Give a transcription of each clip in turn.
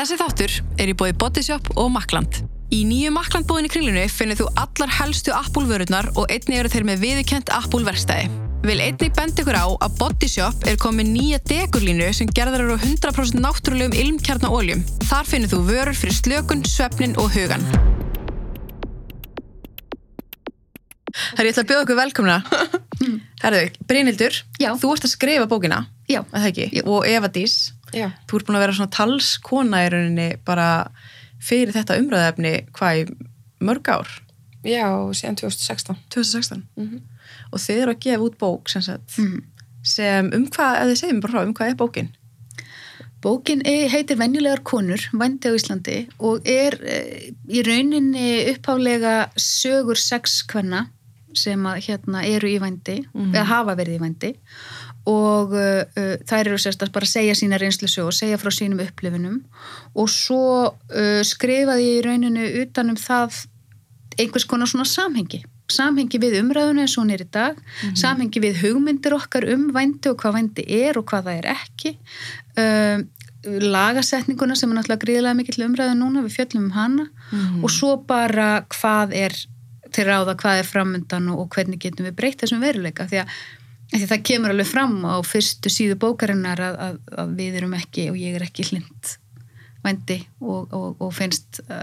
Þessi þáttur er í bóði Bodyshop og Makland. Í nýju Makland bóðinni kringlunu finnir þú allar helstu Apple vörurnar og einnig eru þeir með viðkent Apple verkstæði. Vil einnig benda ykkur á að Bodyshop er komið nýja dekurlínu sem gerðar eru á 100% náttúrulegum ilmkjarnaóljum. Þar finnir þú vörur fyrir slökun, svefnin og hugan. Herri, ég ætla að bjóða okkur velkomna. Herðu, Brynhildur, Já. þú ert að skrifa bókina, Já, er það ekki? Og Eva Dís, Já, þú ert búin að vera svona talskona í rauninni bara fyrir þetta umræðefni hvað í mörg ár? já, síðan 2016. 2016. Mhm. Og þið eru að gefa út bók sem, sagt, Mhm. sem um hvað, ef þið segjum bara frá, um hvað er bókin? bókin heitir Venjulegar konur, vændi á Íslandi og er eh, í rauninni upphálega sögur sex kvenna sem að hérna eru í vændi, Mhm. eða hafa verið í vændi og uh, uh, þær eru sérst að bara segja sína reynslu og segja frá sínum upplifunum. Og svo uh, skrifaði ég í rauninu utanum það einhvers konar svona samhengi. Samhengi við umræðuna eins og hún er í dag. Samhengi við hugmyndir okkar um vændi og hvað vændi er og hvað það er ekki. Um, lagasetninguna sem er náttúrulega gríðlega mikill umræðu núna við fjöllum um hana. Mhm. og svo bara hvað er til ráða, hvað er framundan og, og hvernig getum við breytt þessum veruleika. Því að, því að það kemur alveg fram á fyrstu síðu bókarinnar að, að, að við erum ekki og ég er ekki hlind vændi og, og, og finnst uh,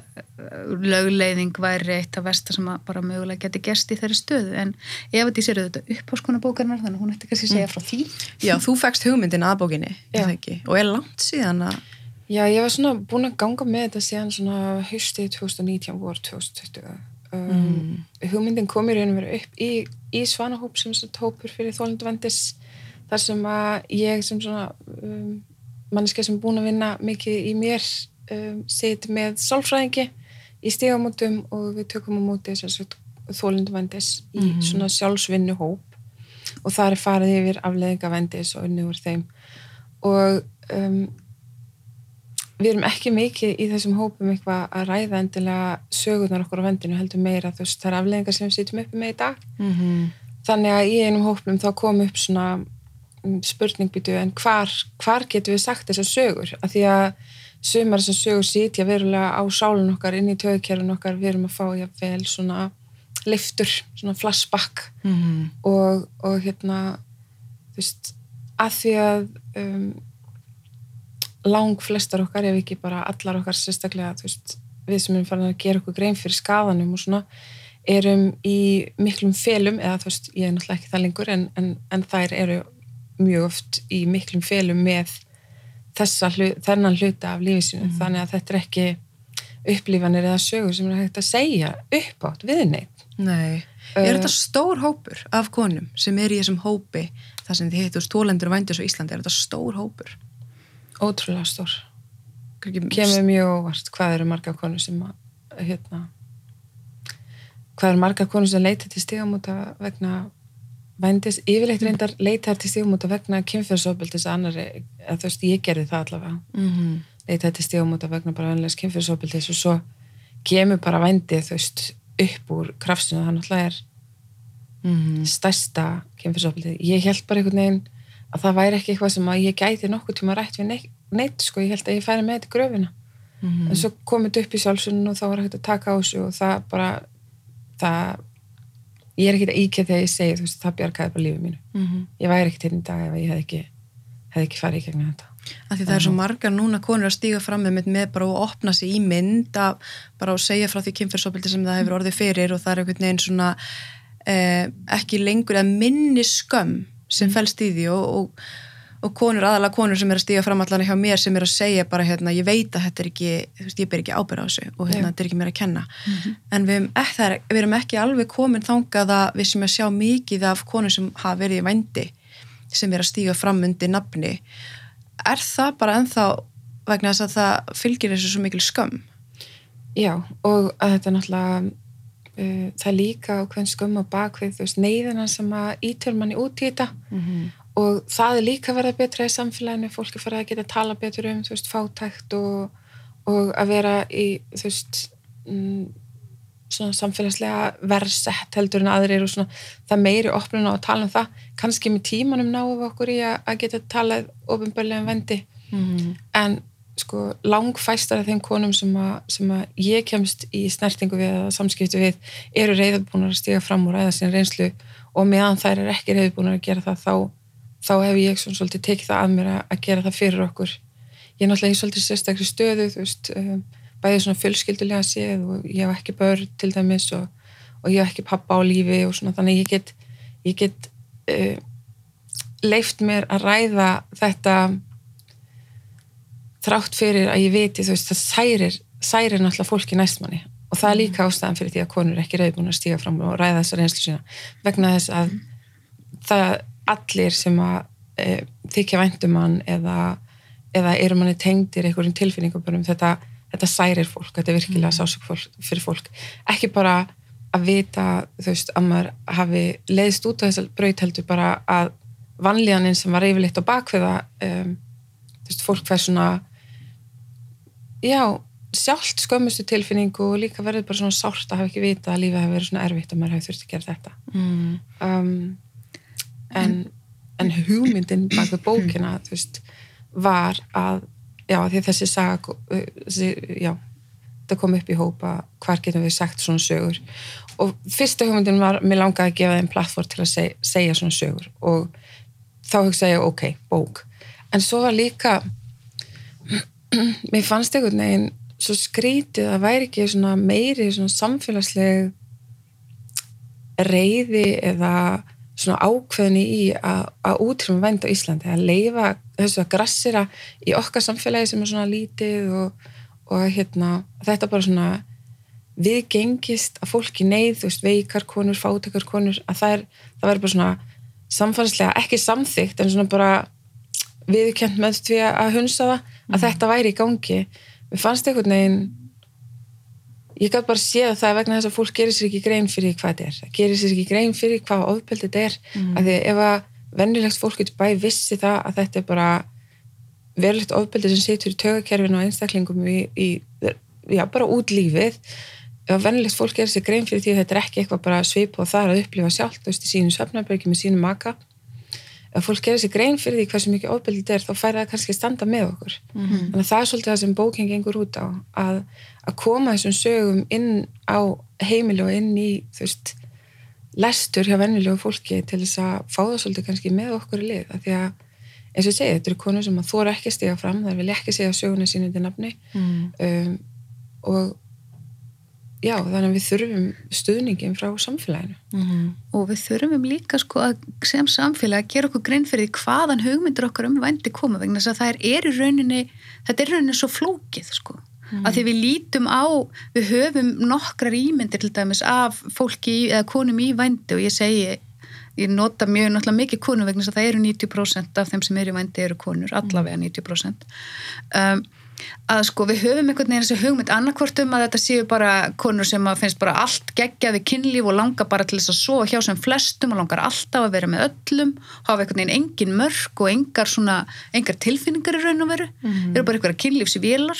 lögleiðing væri eitt af versta sem að bara mögulega geti gerst í þeirri stöðu en ef þetta sér auðvitað uppháskona bókarinnar þannig að hún ætti kannski að segja frá því Já, þú fekst hugmyndin að bókinni, er Já. það ekki? Og er langt síðan að, Já, ég var svona búin að ganga með þetta síðan svona haustið 2019 vor 2020. Um, Hugmyndin kom í raun og veru upp í, í Svanahóp sem hópur fyrir þólundvendis þar sem að ég sem svona um, manneska sem búin að vinna mikið í mér um, sit með sálfræðingi í stigamótum og við tökum á móti þólundvendis í Mhm. svona sjálfsvinnu hóp og það er farið yfir afleðingavendis og unni úr þeim og um, við erum ekki mikið í þessum hópum eitthvað að ræða endilega sögurnar okkur á vendinu heldur meira þú veist það er afleðingar sem við sýtum uppi með í dag. Mm þannig að í einum hópnum þá kom upp svona mm, spurningbyttu en hvar, hvar getum við sagt þessar sögur? Af því að sumar þessar sögur sitja verulega á sálun okkar inn í töðkerfin okkar við erum að fá jafnvel svona liftur, svona flashback. -hmm. og, og hérna þú veist að því að um, lang flestar okkar ef ekki bara allar okkar sérstaklega veist, við sem erum farin að gera okkur grein fyrir skadanum og svona erum í miklum felum eða þú veist, ég er náttúrulega ekki það lengur en, en, en þær eru mjög oft í miklum felum með þessa hlu, þennan hluta af lífi sinu þannig að þetta er ekki upplifanir eða sögur sem er hægt að segja uppátt við neitt Nei. Uh, Er þetta stór hópur af konum sem er í þessum hópi þar sem þið heitur stólendur og vændis á Íslandi, er þetta stór hópur? Ótrúlega stór. Kemur mjög óvart hvað eru marga konur sem að, hérna hvað eru marga konur sem leita til stígamóta vegna vændis, yfirleitt reyndar leita til stígamóta vegna kynfjörðsóbildis annari, eða þú veist, ég gerði það allavega. Mm -hmm. leita til stígamóta vegna bara vennilegs kynfjörðsóbildis og svo kemur bara vændið, þú veist upp úr krafsinu, það náttúrulega er Mm stærsta kynfjörðsóbildið, ég held bara einhvern veginn að það væri ekki eitthvað sem að ég gæti nokkuð tíma rætt við neitt, sko, ég held að ég færi með þetta gröfina -hmm. en svo komið þetta upp í sjálfsögnu og þá var hægt að taka á þessu og það bara það ég er ekki að íkja þegar ég segi þú veist, það bjargaði bara lífið mínu Mhm. ég væri ekkert hérna í dag ef ég hef ekki hef ekki farið í gegnum þetta því það er svo margar núna konur að stíga fram með, með bara að opna sig í mynd að bara að segja frá því kynfyrsopildi sem það hefur orðið fyrir og það er einhvern veginn svona eh, ekki lengur að minni skömm sem fælst í því og, og, og konur, aðalega konur sem er að stíga fram allan hjá mér sem er að segja bara hérna, ég veit að þetta er ekki, þú veist, ég ber ekki ábyrð á þessu og hérna, Já. þetta er ekki mér að kenna. En við erum, ekki, er, við erum ekki alveg komin þangað að við sem að sjá mikið af konur sem hafa verið í vændi sem er að stíga fram undir nafni. Er það bara ennþá vegna þess að það fylgir þessu svo mikil skömm? Já, og að þetta náttúrulega uh, það líka og hvern skömm á bakvið neyðina sem að ítöl manni út í þetta mm -hmm. og það er líka að verða betra í samfélaginu fólk er farið að geta að tala betur um veist, fátækt og, og að vera í þú veist mm, svona samfélagslega verðsett heldur en aðrir og svona það meiri opnuna að tala um það kannski með tímanum náum við okkur í að, að geta talað ofinbörlega um vendi Mm -hmm. en sko langfæstar af þeim konum sem að, sem að ég kemst í snertingu við eða samskiptu við eru reyðbúnar að stiga fram og ræða sín reynslu og meðan þær er ekki reyðbúnar að gera það þá, þá hef ég svona svolítið tekið það að mér að, að gera það fyrir okkur. Ég er náttúrulega í svolítið sérstakri stöðu þú veist, um, bæðið svona fjölskyldulega séð og ég hef ekki börn til dæmis og, og ég hef ekki pappa á lífi og svona þannig ég get ég get uh, leift mér að ræða þetta þrátt fyrir að ég viti þú veist það særir, særir náttúrulega fólki næstmanni og það er líka ástæðan fyrir því að konur ekki reyðbúin að stíga fram og ræða þessar reynslu sína. Vegna þess að það allir sem að e, þykja væntumann eða, eða eru manni tengdir einhverjum tilfinningum þetta, þetta særir fólk, þetta er virkilega mm. sásök fyrir fólk, ekki bara að vita þú veist að maður hafi leiðist út á þessar braut heldur bara að vanlíðaninn sem var yfirleitt á bakveða um, þú veist, fólk fær svona já, sjálft skömmustu tilfinningu og líka verður bara svona sárt að hafa ekki vita að lífið hafi verið svona erfitt og maður hafi þurft að gera þetta. Mm. um, en, en hugmyndin baka bókina þú veist, var að já, því að þessi saga þessi, já, það kom upp í hópa hvar getum við sagt svona sögur? Og fyrsta hugmyndin var, mér langaði að gefa þeim plattform til að seg, segja svona sögur og þá hugsa ég, ok, bók. En svo var líka mér fannst einhvern veginn svo skrítið að væri ekki svona meiri svona samfélagsleg reyði eða svona ákveðni í að, að útrýma vænd á Íslandi, að leifa þessu að grassira í okkar samfélagi sem er svona lítið og, og hérna, þetta bara svona viðgengist að fólki neyð, þú veist, veikar konur, fátakar konur, að það er, það verður bara svona samfélagslega, ekki samþygt en svona bara viðkjönd með því að hunsa það að mm. þetta væri í gangi. Við fannst einhvern veginn ég gæti bara séð að það er vegna þess að fólk gerir sér ekki grein fyrir hvað þetta er. Það gerir sér ekki grein fyrir hvað ofbeldið þetta er. Mm. af því ef að vennilegt fólk getur bæði vissi það að þetta er bara verulegt ofbeldið sem setur í tögakerfinu og einstaklingum í, í já, bara út lífið. Ef að vennilegt fólk gerir sér grein fyrir því að þetta er ekki eitthvað bara svip og það er að upplifa sjálft þú veist í sínum söfnabörgi með sínum maka ef fólk gerir sér grein fyrir því hversu mikið ofbeldið þetta er þá fær það kannski standa með okkur mm -hmm. þannig að það er svolítið það sem bóking gengur út á að, að koma þessum sögum inn á heimili og inn í þú veist lestur hjá vennilegu fólki til þess að fá það svolítið kannski með okkur í lið því að eins og ég segi, þetta eru konur sem að þóra ekki stiga fram, það vil ekki segja söguna sínu til nafni mm. um, og já, þannig að við þurfum stuðningin frá samfélaginu. Mm -hmm. Og við þurfum líka sko að sem samfélag að gera okkur grein fyrir hvaðan hugmyndur okkar um vændi koma vegna þess að það er í rauninni, þetta er í rauninni svo flókið sko. Mm -hmm. Að því við lítum á, við höfum nokkrar ímyndir til dæmis af fólki eða konum í vændi og ég segi ég nota mjög náttúrulega mikið konur vegna þess að það eru 90% af þeim sem eru í vændi eru konur, allavega 90% um, að sko við höfum einhvern veginn þessu hugmynd annarkvort um að þetta séu bara konur sem að finnst bara allt geggjaði kynlíf og langar bara til þess að svo hjá sem flestum og langar alltaf að vera með öllum hafa einhvern veginn engin mörg og engar svona, engar tilfinningar í raun og veru. Mm -hmm. eru bara einhverja kynlífsvílar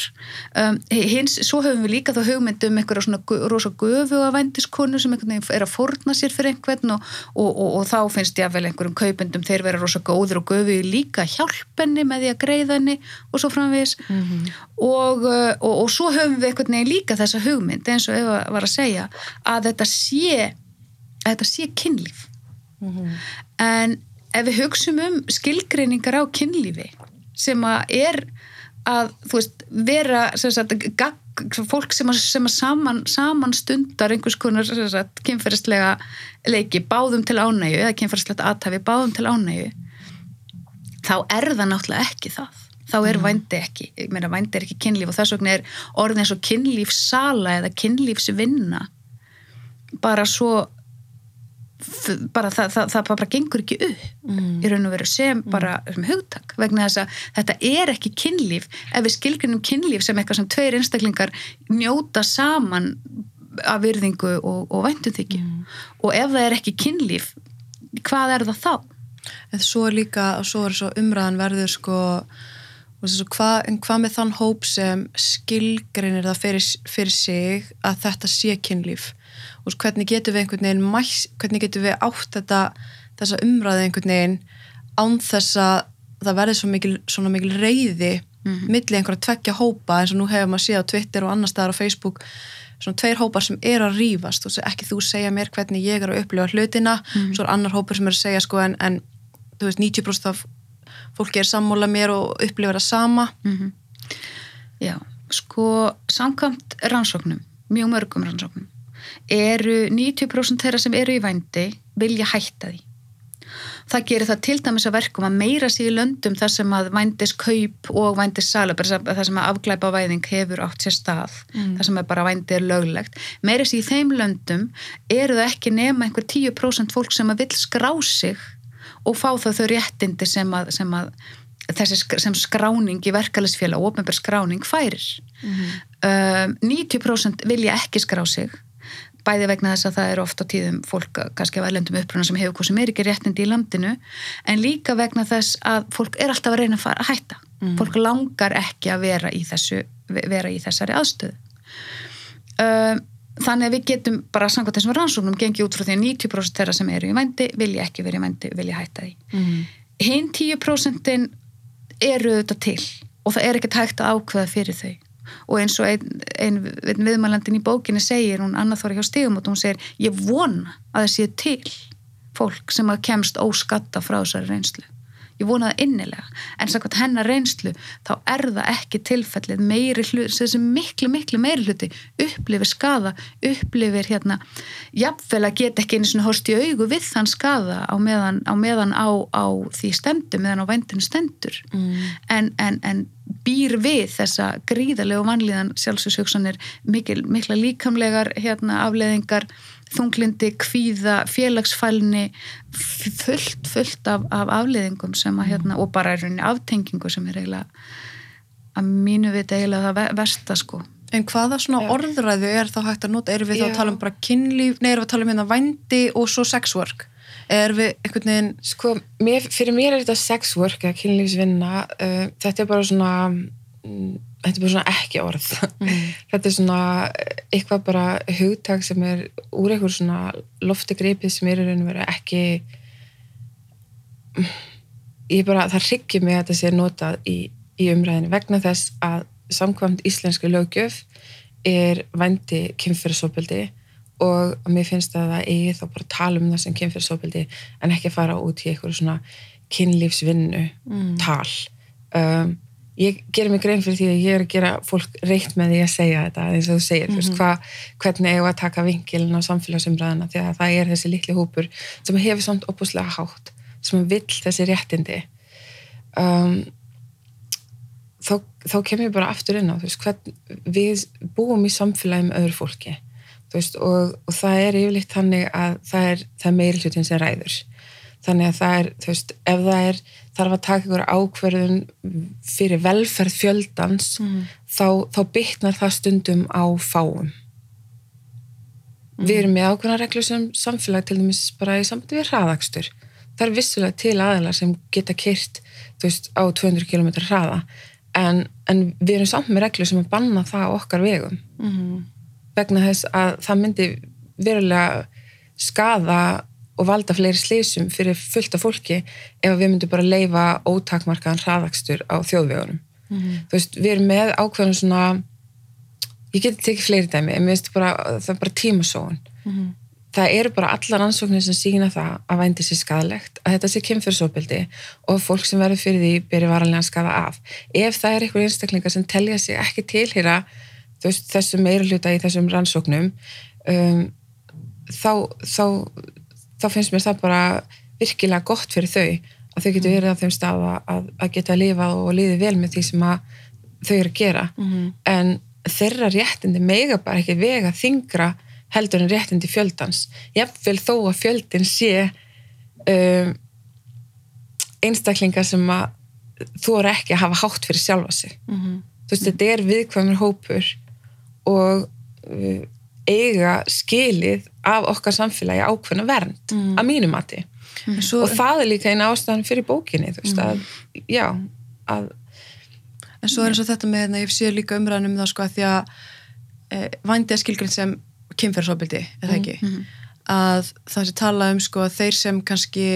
um, hins, svo höfum við líka þá hugmynd um einhverja svona rosa göfu að vændiskonu sem einhvern veginn er að forna sér fyrir einhvern og, og, og, og þá finnst ég að vel einhverjum kaupendum þeir vera rosa góður og göfu líka hjálpenni með því að greiðanni og svo framvegis. Mm -hmm og, uh, og, og svo höfum við einhvern veginn líka þessa hugmynd eins og Eva var að segja að þetta sé að þetta sé kynlíf mm -hmm. en ef við hugsum um skilgreiningar á kynlífi sem að er að þú veist vera sagt, gag, fólk sem að, sem að saman, saman stundar einhvers konar kynferðislega leiki báðum til ánægu eða kynferðislegt aðtafi báðum til ánægu þá er það náttúrulega ekki það þá er mm. vændi ekki, ég meina vændi er ekki kynlíf og þess vegna er orðin eins og kynlífsala eða kynlífsvinna bara svo bara það, það, það bara gengur ekki upp mm. í raun og veru sem mm. bara sem hugtak vegna þess að þetta er ekki kynlíf ef við skilgrinum kynlíf sem eitthvað sem tveir einstaklingar njóta saman af virðingu og, og væntumþykju mm. og ef það er ekki kynlíf hvað er það þá? En svo líka, svo er svo umræðan verður sko Hvað, en hvað með þann hóp sem skilgreinir það fyrir, fyrir sig að þetta sé kynlíf og hvernig getur við einhvern veginn mæs, hvernig getur við átt þetta þessa umræði einhvern veginn án þess að það verði svo mikil, svona mikil reyði Mhm. milli einhverja tveggja hópa eins og nú hefur maður séð á Twitter og annar staðar á Facebook svona tveir hópar sem er að rífast og ekki þú segja mér hvernig ég er að upplifa hlutina Mhm. svo er annar hópar sem er að segja sko en, en þú veist 90% af fólki er sammála mér og upplifa það sama Mhm. Já, sko samkvæmt rannsóknum, mjög mörgum rannsóknum, eru 90% þeirra sem eru í vændi vilja hætta því. Það gerir það til dæmis að verkum að meira í löndum þar sem að vændis kaup og vændis sala, þar sem að afglæpa væðing hefur átt sér stað, Mm. þar sem að bara vændi er löglegt. Meira í þeim löndum eru það ekki nema einhver 10% fólk sem að vill skrá sig og fá þá þau réttindi sem að, sem að þessi sem skráning í verkefælisfélag, ofnbjörn skráning færir. Um, 90% vilja ekki skrá sig bæði vegna þess að það er ofta tíðum fólk kannski af erlendum uppruna sem hefur hvað sem er ekki réttindi í landinu en líka vegna þess að fólk er alltaf að reyna að fara að hætta. Fólk langar ekki að vera í, þessu, vera í þessari aðstöðu. Um, þannig að við getum bara samkvæmt þessum rannsóknum gengið út frá því að 90% þeirra sem eru í vændi vilja ekki vera í vændi, vilja hætta því. Hinn 10% eru þetta til og það er ekkert hægt að ákveða fyrir þau. Og eins og einn ein, ein viðmælandin í bókinni segir, hún annað þóra hjá stigum og hún segir, ég vona að það sé til fólk sem að kemst óskatta frá þessari reynslu ég vona það innilega, en sakvæmt hennar reynslu þá er það ekki tilfellið meiri hluti, þessi miklu, miklu meiri hluti upplifir skada upplifir hérna, jafnvel að geta ekki einu svona horst í augu við þann skada á meðan á, meðan á, á því stendur, meðan á vændinu stendur mm. en, en, en býr við þessa gríðarlegu vanlíðan sjálfsögshugsanir mikla líkamlegar hérna, afleðingar þunglindi, kvíða, félagsfælni fullt, fullt af, af afleðingum sem að hérna, og bara er rauninni aftengingu sem er eiginlega að mínu veit eiginlega það ve- versta sko En hvaða svona Já. orðræðu er þá hægt að nota? Erum við þá Já. að tala um bara kynlíf, nei, erum við að tala um hérna vændi og svo sexwork? Erum við einhvern veginn, Sko, mér, fyrir mér er þetta sex work eða kynlífsvinna, uh, þetta er bara svona mm, þetta er bara svona ekki orð. Þetta er svona eitthvað bara hugtak sem er úr einhver svona lofti greipið sem er í raun og vera ekki ég bara, það hryggir mig að þetta sé notað í, í umræðinu vegna þess að samkvæmt íslenski lögjöf er vændi kynfyrirsópildi og mér finnst að það eigi þá bara tala um það sem kynfyrirsópildi en ekki fara út í eitthvað svona kynlífsvinnu Mm. tal um, ég gerir mig grein fyrir því að ég er að gera fólk reitt með því að segja þetta eins og þú segir, þú veist, hva, hvernig eigum að taka vinkilin á samfélagsumræðina því að það er þessi litli hópur sem hefur samt opuslega hátt, sem vill þessi réttindi. Um, þá, þá kem ég bara aftur inn á, veist, hvern, við búum í samfélagi með öðru fólki veist, og, og það er yfirleitt þannig að það er, það er meiri hlutin sem ræður þannig að það er, þú veist, ef það er þarf að taka ykkur ákverðun fyrir velferð fjöldans þá, þá bytnar það stundum á fáum. Við erum með ákveðna reglur sem samfélag til dæmis bara í sambandi við hraðakstur. Það er vissulega til aðelar sem geta kyrt þú veist, á 200 km hraða en, en við erum samt með reglur sem að banna það á okkar vegum. Mm. vegna þess að það myndi verulega skada og valda fleiri slísum fyrir fullt af fólki ef við myndum bara leifa ótakmarkaðan hraðakstur á þjóðvegunum. Þú veist, við erum með ákveðan svona ég geti tekið fleiri dæmi, en mér finnst bara, það er bara tímasóun. Það eru bara allar ansóknir sem sína það að vændi sér skadalegt, að þetta sé kynfyrsópildi og fólk sem verður fyrir því byrja varanlega skada af. Ef það er einhver einstaklingar sem telja sig ekki tilhýra þessum meira hluta í þessum rannsóknum um, þá, þá, þá finnst mér það bara virkilega gott fyrir þau að þau getur verið á þeim stað að, að geta að lifa og liði vel með því sem þau eru að gera. En þeirra réttindi mega bara ekki vega þingra heldur en réttindi fjöldans. Jafnvel þó að fjöldin sé um, einstaklingar sem að þú eru ekki að hafa hátt fyrir sjálfa sig. Þú veist, þetta er viðkvæmur hópur og uh, eiga skilið af okkar samfélagi ákveðna vernd að mínu mati. Svo, og það er líka eina ástæðan fyrir bókinni þú veist, að, já að, en svo er eins og þetta með, hérna, ég sé líka umræðan um það sko að því að e, vændi er skilgrinn sem kynferðsóbildi, eða ekki? að það sé tala um sko að þeir sem kannski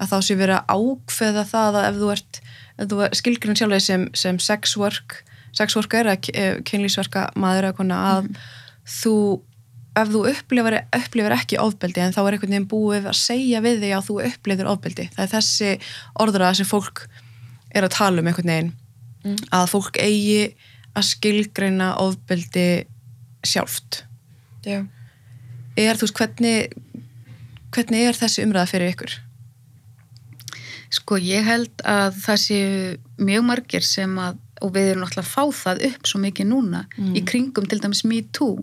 að þá sé verið að ákveða það að ef þú ert að skilgrinn sjálflega sem, sem sex work sex worker eða kynlýsverka maður eða konar að Mhm. Þú ef þú upplifir, upplifir ekki ofbeldi en þá er einhvern veginn búið að segja við þig að þú upplifir ofbeldi það er þessi orðra sem fólk er að tala um einhvern veginn Mm. að fólk eigi að skilgreina ofbeldi sjálft Já. er þú veist hvernig hvernig er þessi umræða fyrir ykkur? Sko ég held að það séu mjög margir sem að, og við erum náttúrulega að fá það upp svo mikið núna Mm. í kringum til dæmis Me Too,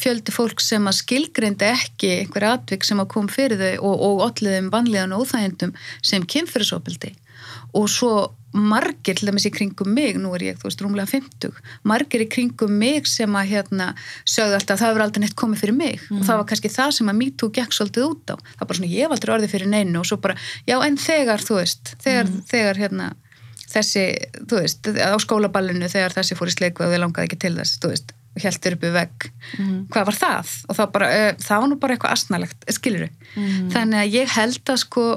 fjöldi fólk sem að skilgreindi ekki einhver atvik sem að kom fyrir þau og, og alliðum vanlíðan og óþægindum sem kynfyrirsopildi og svo margir til dæmis í kringum mig, nú er ég þú veist rúmlega 50, margir í kringum mig sem að hérna sögðu alltaf að það hefur aldrei neitt komið fyrir mig. Og það var kannski það sem að MeToo gekk svolítið út á. Það var bara svona ég hef aldrei orðið fyrir neinu og svo bara, já en þegar þú veist þegar, þegar hérna þessi, þú veist, á skólaballinu þegar þessi fór í sleiku og við langaði ekki til þess þú veist, og heldur upp í vegg. Hvað var það? Og það, bara, uh, það var nú bara eitthvað asnalegt, skilur þannig að ég held að sko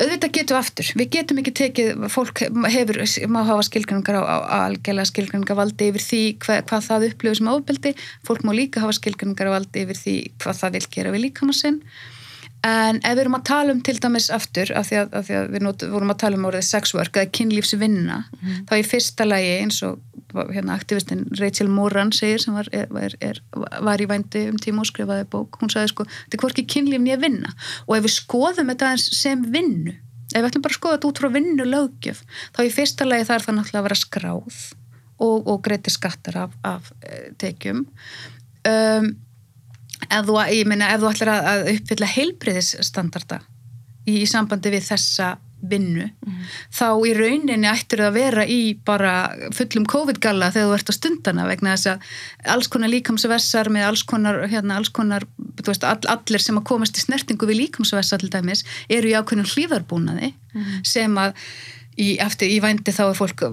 auðvitað getum við aftur, við getum ekki tekið fólk hefur, má hafa skilgrinningar á, algjörlega skilgrinningar valdi yfir því hvað, hvað það upplifir sem ofbeldi. Fólk má líka hafa skilgrinningar valdi yfir því hvað það vil gera við líkamann sinn en ef við erum að tala um til dæmis aftur, af því að, af því að við not, vorum að tala um orðið sexwork eða kynlífsvinna þá í fyrsta lagi eins og hérna, aktivistinn Rachel Moran segir sem var, er, er, var í vændi um tíma og skrifaði bók, hún sagði sko þetta er hvorki kynlíf nýja vinna. Og ef við skoðum þetta eins sem vinnu ef við ætlum bara að skoða þetta út frá vinnu löggjöf þá í fyrsta lagi þarf það náttúrulega að vera skráð og, og greiti skattar af, af eh, tekjum. Um, ef þú, meina, ef þú ætlar að, að uppfylla heilbriðisstandarda í, í sambandi við þessa vinnu, þá í rauninni ættir það að vera í bara fullum COVID-galla þegar þú ert á stundana vegna þess að alls konar líkamsvessar með alls konar, hérna, alls konar veist, all, allir sem að komast í snertingu við líkamsvessar til dæmis eru í ákveðnum hlýðarbúnaði sem að í, eftir, í vændi þá er fólk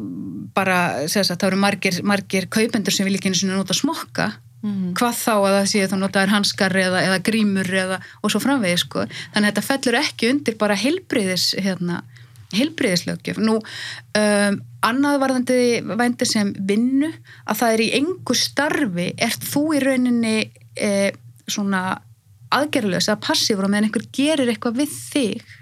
bara, segja það, þá eru margir, margir kaupendur sem vil ekki einu svona nota smokka hvað þá að það sé þú notaður hanskar eða, eða grímur eða, og svo framvegið sko. þannig að þetta fellur ekki undir bara heilbriðis hérna, heilbriðislöggjöf nú um, annað varðandi vændi sem vinnu að það er í engu starfi ert þú í rauninni eh, svona aðgerðulegs eða passífur og meðan einhver gerir eitthvað við þig?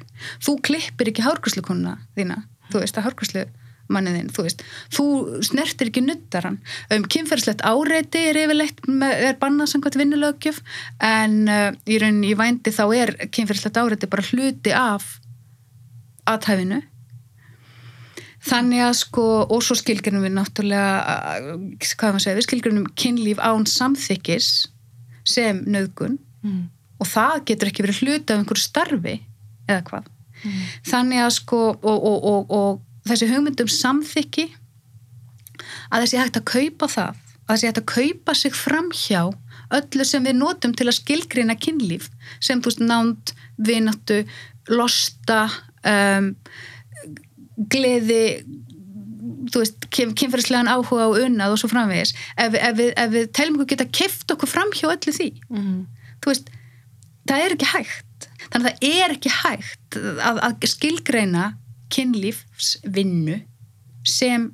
Þú klippir ekki hárgræslukunna þína þú veist að hárgræslu manniðinn, þú veist, þú snertir ekki nuttaran, um kynferðslegt áreiti er yfirleitt, er bannað samkvæmt vinnulögjöf, en uh, í rauninni í vændi þá er kynferðslegt áreiti bara hluti af aðhæfinu þannig að sko, og svo skilgjörnum við náttúrulega, hvað maður segja við skilgjörnum kynlíf án samþykkis sem nöðgun Mm. og það getur ekki verið hluti af einhverju starfi eða hvað. Þannig að sko og, og, og, og þessi hugmyndum samþykki að þessi hægt að kaupa það að þessi hægt að kaupa sig framhjá öllu sem við notum til að skilgrina kynlíf sem þú veist nánd, vináttu losta um, gleði þú veist, kynferðislegan áhuga og unnað og svo framvegis ef, ef, við, ef við teljum okkur geta keft okkur framhjá öllu því Mm. þú veist, það er ekki hægt þannig að það er ekki hægt að, að skilgreina kynlífsvinnu sem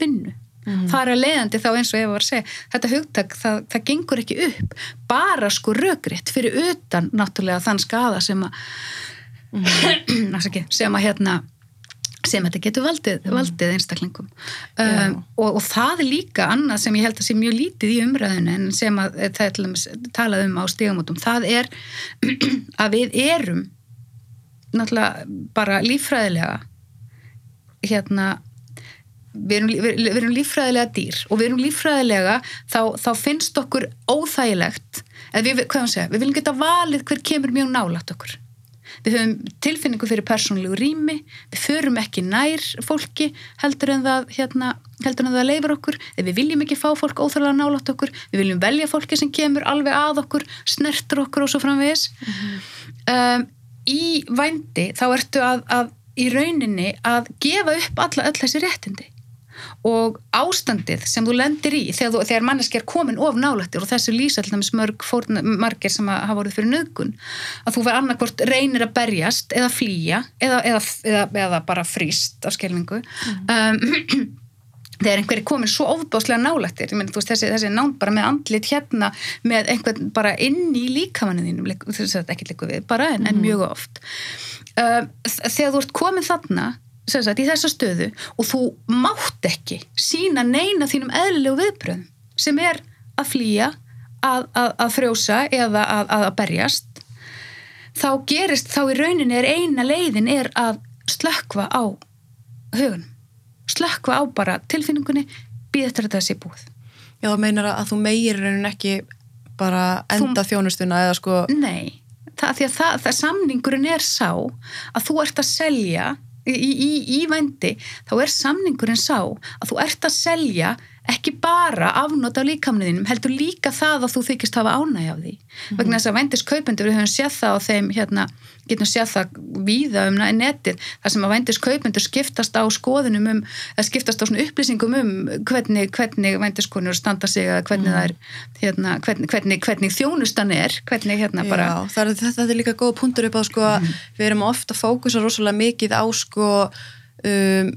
vinnu Mhm. það er að leiðandi þá eins og ég var að segja þetta hugtak, það, það gengur ekki upp bara sko rökriðt fyrir utan náttúrulega þann skada sem að mm. sem að hérna sem þetta getur valdið, valdið einstaklingum um, og, og það er líka annað sem ég held að sé mjög lítið í umræðinu en sem að það er talað um á stígamótum, það er að við erum náttúrulega bara líffræðilega hérna við erum, við, við erum líffræðilega dýr og við erum líffræðilega þá, þá finnst okkur óþægilegt við, segja, við viljum geta valið hver kemur mjög nálægt okkur. Við höfum tilfinningu fyrir persónlegu rými við förum ekki nær fólki heldur en það, hérna, heldur en það leifur okkur, við viljum ekki fá fólk óþægilega nálægt okkur, við viljum velja fólki sem kemur alveg að okkur, snertur okkur og svo framvegis. Um, í vændi þá ertu að, að í rauninni að gefa upp alla öll þessi réttindi og ástandið sem þú lendir í þegar, þú, þegar manneski er komin of nálættir og þessu lýsa til dæmis mörg fórn, margir sem hafa voruð fyrir nöðgun að þú verð annarkvort reynir að berjast eða flýja eða, eða, eða, eða bara fríst af skelvingu mm. um, þegar einhver er komin svo ofbáslega nálættir meni, veist, þessi, þessi nánd bara með andlit hérna með einhvern bara inn í líkamannin þínum, þess að ekki likur við bara en, mm. en mhm. mjög oft uh, þegar þú ert komin þarna sagt, í þessa stöðu og þú mátt ekki sína neina þínum eðlilegu viðbröðum sem er að flýja að, að, að frjósa eða að, að berjast þá gerist, þá í rauninni er eina leiðin er að slökva á hugun slökva á bara tilfinningunni býð eftir að það sé búið. Já, það meinar að þú meir raunin ekki bara enda þú... þjónustuna eða sko Nei, það, því að það, það samningurinn er sá að þú ert að selja í, í, í vændi, þá er samningurinn sá að þú ert að selja ekki bara afnóta af líkamniðinum heldur líka það að þú þykist hafa ánæg af því mm -hmm. vegna þess að vændis kaupendur við höfum séð það á þeim hérna, getum séð það víða um netið þar sem að vændis kaupendur skiptast á skoðunum um, skiptast á svona upplýsingum um hvernig, hvernig vændiskonur standa sig eða hvernig mm. það er hérna, hvernig, hvernig, hvernig þjónustan er hvernig hérna bara Já, það er, þetta er líka góð punktur upp á sko mm. við erum ofta fókusa rosalega mikið á sko, um,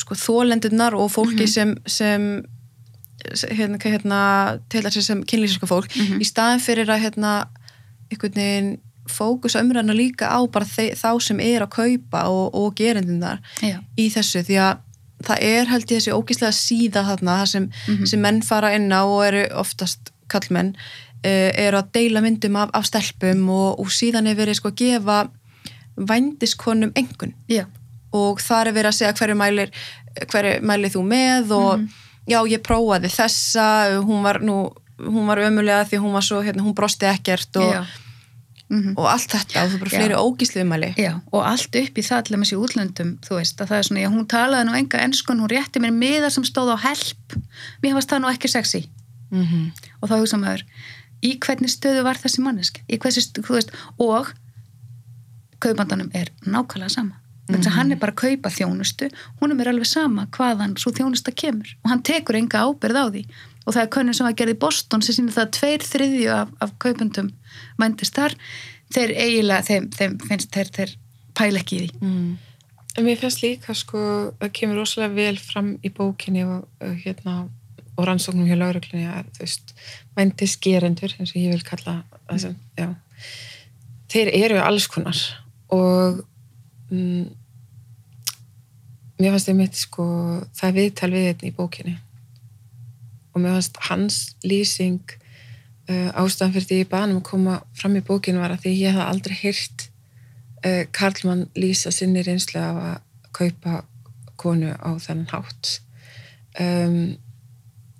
sko þólendurnar og fólki -hmm. sem, sem hérna, hérna til þessi sem kynlýsinska fólk mm -hmm. í staðin fyrir að hérna einhvern veginn fókus umræðina líka á bara þá sem er að kaupa og, og gerindindar í þessu því að það er held ég þessi ógíslega síða þarna það sem, mm -hmm. sem menn fara inn á og eru oftast kallmenn uh, eru að deila myndum af, af stelpum og, og síðan er verið sko að gefa vændiskonum engun Já. og það er verið að segja hverju mælir hverju mælir þú með og mm -hmm já ég prófaði þessa hún var nú, hún var ömulega því hún var svo, hérna, hún brosti ekkert og, mm -hmm. og allt þetta og þú bara fleiri ógíslu umæli og allt upp í það allir með sér útlöndum þú veist, að það er svona, já hún talaði nú enga ennskun, hún rétti mér miðar sem stóð á help. Mér fannst það nú ekki sexy. Mm -hmm. og þá hugsa maður í hvernig stöðu var þessi mannesk þú veist, og kaupandanum er nákvæmlega sama þannig að hann er bara að kaupa þjónustu hún er mér alveg sama hvaðan svo þjónusta kemur. Og hann tekur enga ábyrð á því. Og það er könnum sem að gerði í Boston sem sínir það að tveir þriðju af, af kaupundum mændist þar. Þeir eiginlega, þeim, þeim finnst þeir, þeir pæla ekki í því. Mm. En mér finnst líka sko það kemur rosalega vel fram í bókinni og, hérna, og rannsóknum hjá lauröklinni að þú veist mændisgerendur, eins og ég vil kalla þessum, já þeir eru alls konar. Og mm, mér fannst einmitt sko það er viðtal við þetta í bókinni. Og mér fannst hans lýsing uh, ástæðan fyrir því ég baði um að koma fram í bókinu var að því ég hef aldrei hýrt uh, Karlmann lýsa sinni reynslu af að kaupa konu á þennan hátt. Um,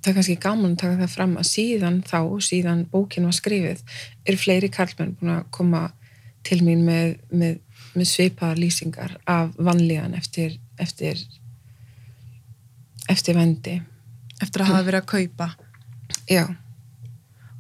það er kannski gaman að taka það fram að síðan þá, síðan bókinu var skrifið eru fleiri Karlmann búin að koma til mín með, með með svipaðar lýsingar af vanlíðan eftir eftir eftir vendi. Eftir að hafa verið að kaupa. Já.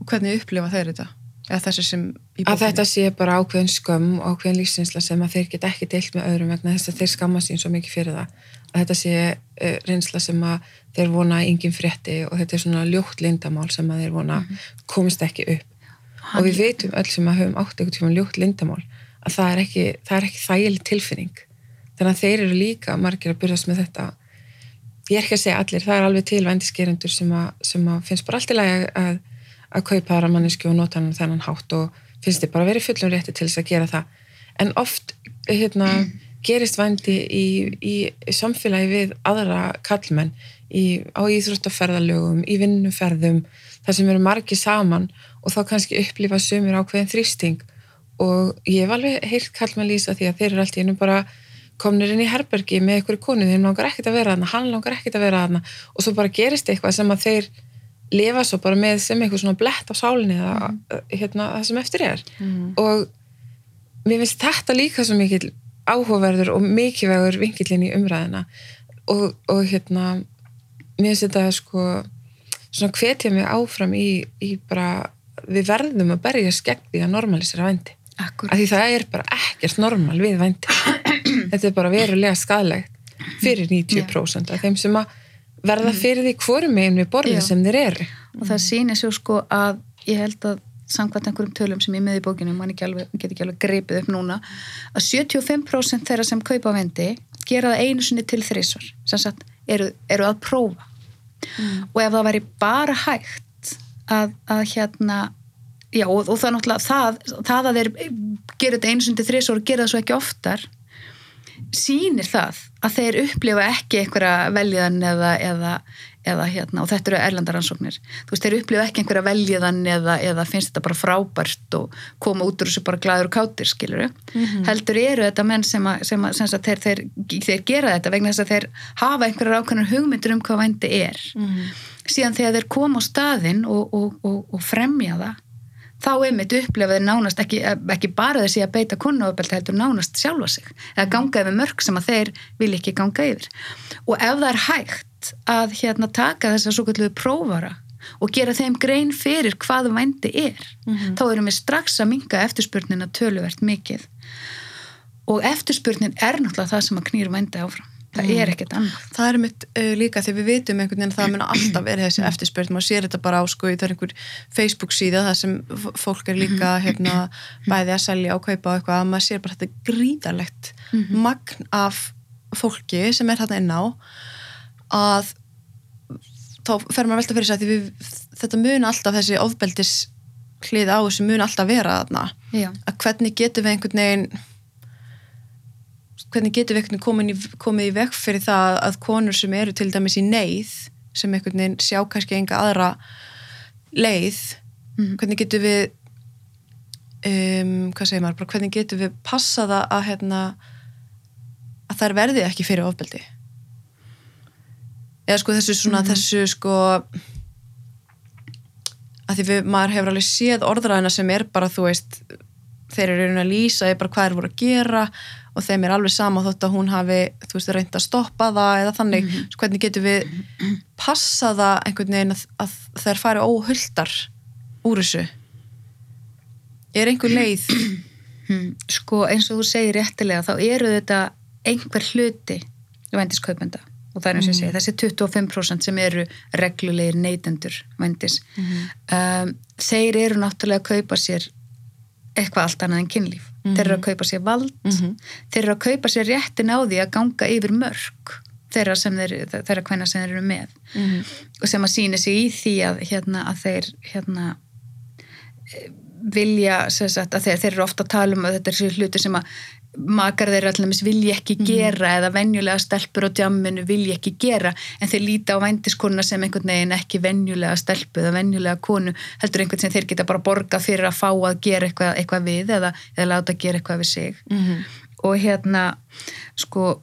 Og hvernig upplifa þeir þetta? að þetta sé bara ákveðin skömm og ákveðin lífsinsla sem að þeir get ekki deilt með öðrum vegna þess að þeir skamma sín svo mikið fyrir það. Að þetta sé uh, reynsla sem að þeir vona yngin frétti og þetta er svona ljótt lindamál sem að þeir vona -hmm. komist ekki upp. Hann og við veitum öll sem að höfum átt eitthvað ljótt lindamál að það er ekki, það er ekki þægileg tilfinning þannig að þeir eru líka margir að byrjast með þetta. Ég er ekki að segja allir, það er alveg til vendiskerendur sem, sem að finnst bara allt í lagi að, að kaupa aðra mannesku og nota hann þennan hátt og finnst þið bara verið fullum rétti til þess að gera það. En oft hérna, gerist vendi í, í, í samfélagi við aðra kallmenn í, á íþróttaferðalögum, í vinnuferðum þar sem eru margi saman og þá kannski upplifa sömur ákveðin þrýsting. Og ég hef alveg heilt kall með að lýsa því að þeir eru alltaf innum bara komnir inn í herbergi með einhverju konu þeim langar ekkert að vera aðna, hann langar ekkert að vera aðna og svo bara gerist eitthvað sem að þeir lifa svo bara með sem eitthvað svona blett á sálinni eða mm. hérna, það sem eftir er. Mm. og mér finnst þetta líka svo mikil áhugaverður og mikilvægur vingilinn í umræðina og, og hérna mér finnst þetta sko svona hvetja mig áfram í, í bara við verðum að berja skegg því að normalisera vendi af því það er bara ekkert normal við vændi þetta er bara verulega skadlegt fyrir 90% af þeim sem að verða fyrir því hvorum meginn við borðið Já. sem þeir eru. Og það sýnir svo sko að ég held að samkvæmt einhverjum tölum sem ég með í bókinu mann get ekki alveg greipið upp núna að 75% þeirra sem kaupa vendi gera það einu sinni til þrísvar sem sagt eru, eru að prófa. Og ef það væri bara hægt að, að hérna já og, og það er náttúrulega það, það að þeir gera þetta einu sinni til þrísvar og gera það svo ekki oftar sýnir það að þeir upplifa ekki einhverja veljiðan eða, eða, eða hérna, og þetta eru erlandaransóknir þú veist, þeir upplifa ekki einhverja veljiðan eða, eða finnst þetta bara frábært og koma út úr þessu bara glæður og kátir skiluru, heldur eru þetta menn sem að, sem að, sem að þeir, þeir, þeir gera þetta vegna þess að þeir hafa einhverjar ákveðnar hugmyndur um hvað vændi er. Síðan þegar þeir koma á staðinn og, og, og, og fremja það þá einmitt upplefa þeir nánast ekki, ekki bara þessi að beita konnuofbeldi heldur nánast sjálfa sig. Eða ganga yfir mörg sem að þeir vil ekki ganga yfir. Og ef það er hægt að hérna taka þess að svo kalluðu prófara og gera þeim grein fyrir hvað vændi er þá erum við strax að minga eftirspurnina töluvert mikið. Og eftirspurnin er náttúrulega það sem að knýr vændi áfram það er ekkert annað. Það er mitt uh, líka þegar við vitum einhvern veginn að það mun alltaf verið þessi eftirspurn. Maður sér þetta bara á sko, það er einhver Facebook síða það sem fólk er líka hérna, bæði að selja og kaupa og eitthvað að maður sér bara þetta gríðalegt magn af fólki sem er þarna inn á að þá fer maður að velta fyrir sig að við, þetta mun alltaf þessi ofbeldis hlið á þessu mun alltaf vera þarna. Já. að hvernig getum við einhvern veginn hvernig getum við komið í veg fyrir það að konur sem eru til dæmis í neyð sem einhvern veginn sjá kannski enga aðra leið Mhm. hvernig getum við um, hvað segir maður, hvernig getum við passað að, að hérna að þær verði ekki fyrir ofbeldi eða sko þessu svona þessu sko að því við, maður hefur alveg séð orðræðina sem er bara þú veist þeir eru raunin að lýsa er bara hvað er voru að gera og þeim er alveg sama þótt að hún hafi þú veist reynd að stoppa það eða þannig. Mm hvernig getum við passa það einhvern veginn að, að þær fari óhuldar úr þessu? Er einhver leið? Hmm, sko eins og þú segir réttilega þá eru þetta einhver hluti vendiskaupenda og það er eins og ég segi þessi 25% sem eru reglulegir neytendur vendis um, þeir eru náttúrulega að kaupa sér eitthvað allt annað en kynlíf. Þeir eru að kaupa sér vald. Þeir eru að kaupa sér réttin á því að ganga yfir mörg þeirra sem þeir, þeirra hvenna sem þeir eru með. Og sem að sína sig í því að, hérna, að þeir hérna, vilja sem sagt, að þeir, þeir eru ofta að tala um að þetta er hluti sem að makar þeir allir vilja ekki gera eða venjulega stelpur á djamminu vilja ekki gera en þeir líta á vændiskonuna sem einhvern veginn ekki venjulega stelpu eða venjulega konu heldur einhvern sem þeir geta bara borga fyrir að fá að gera eitthvað, eitthvað við eða, eða láta gera eitthvað við sig Mhm. og hérna sko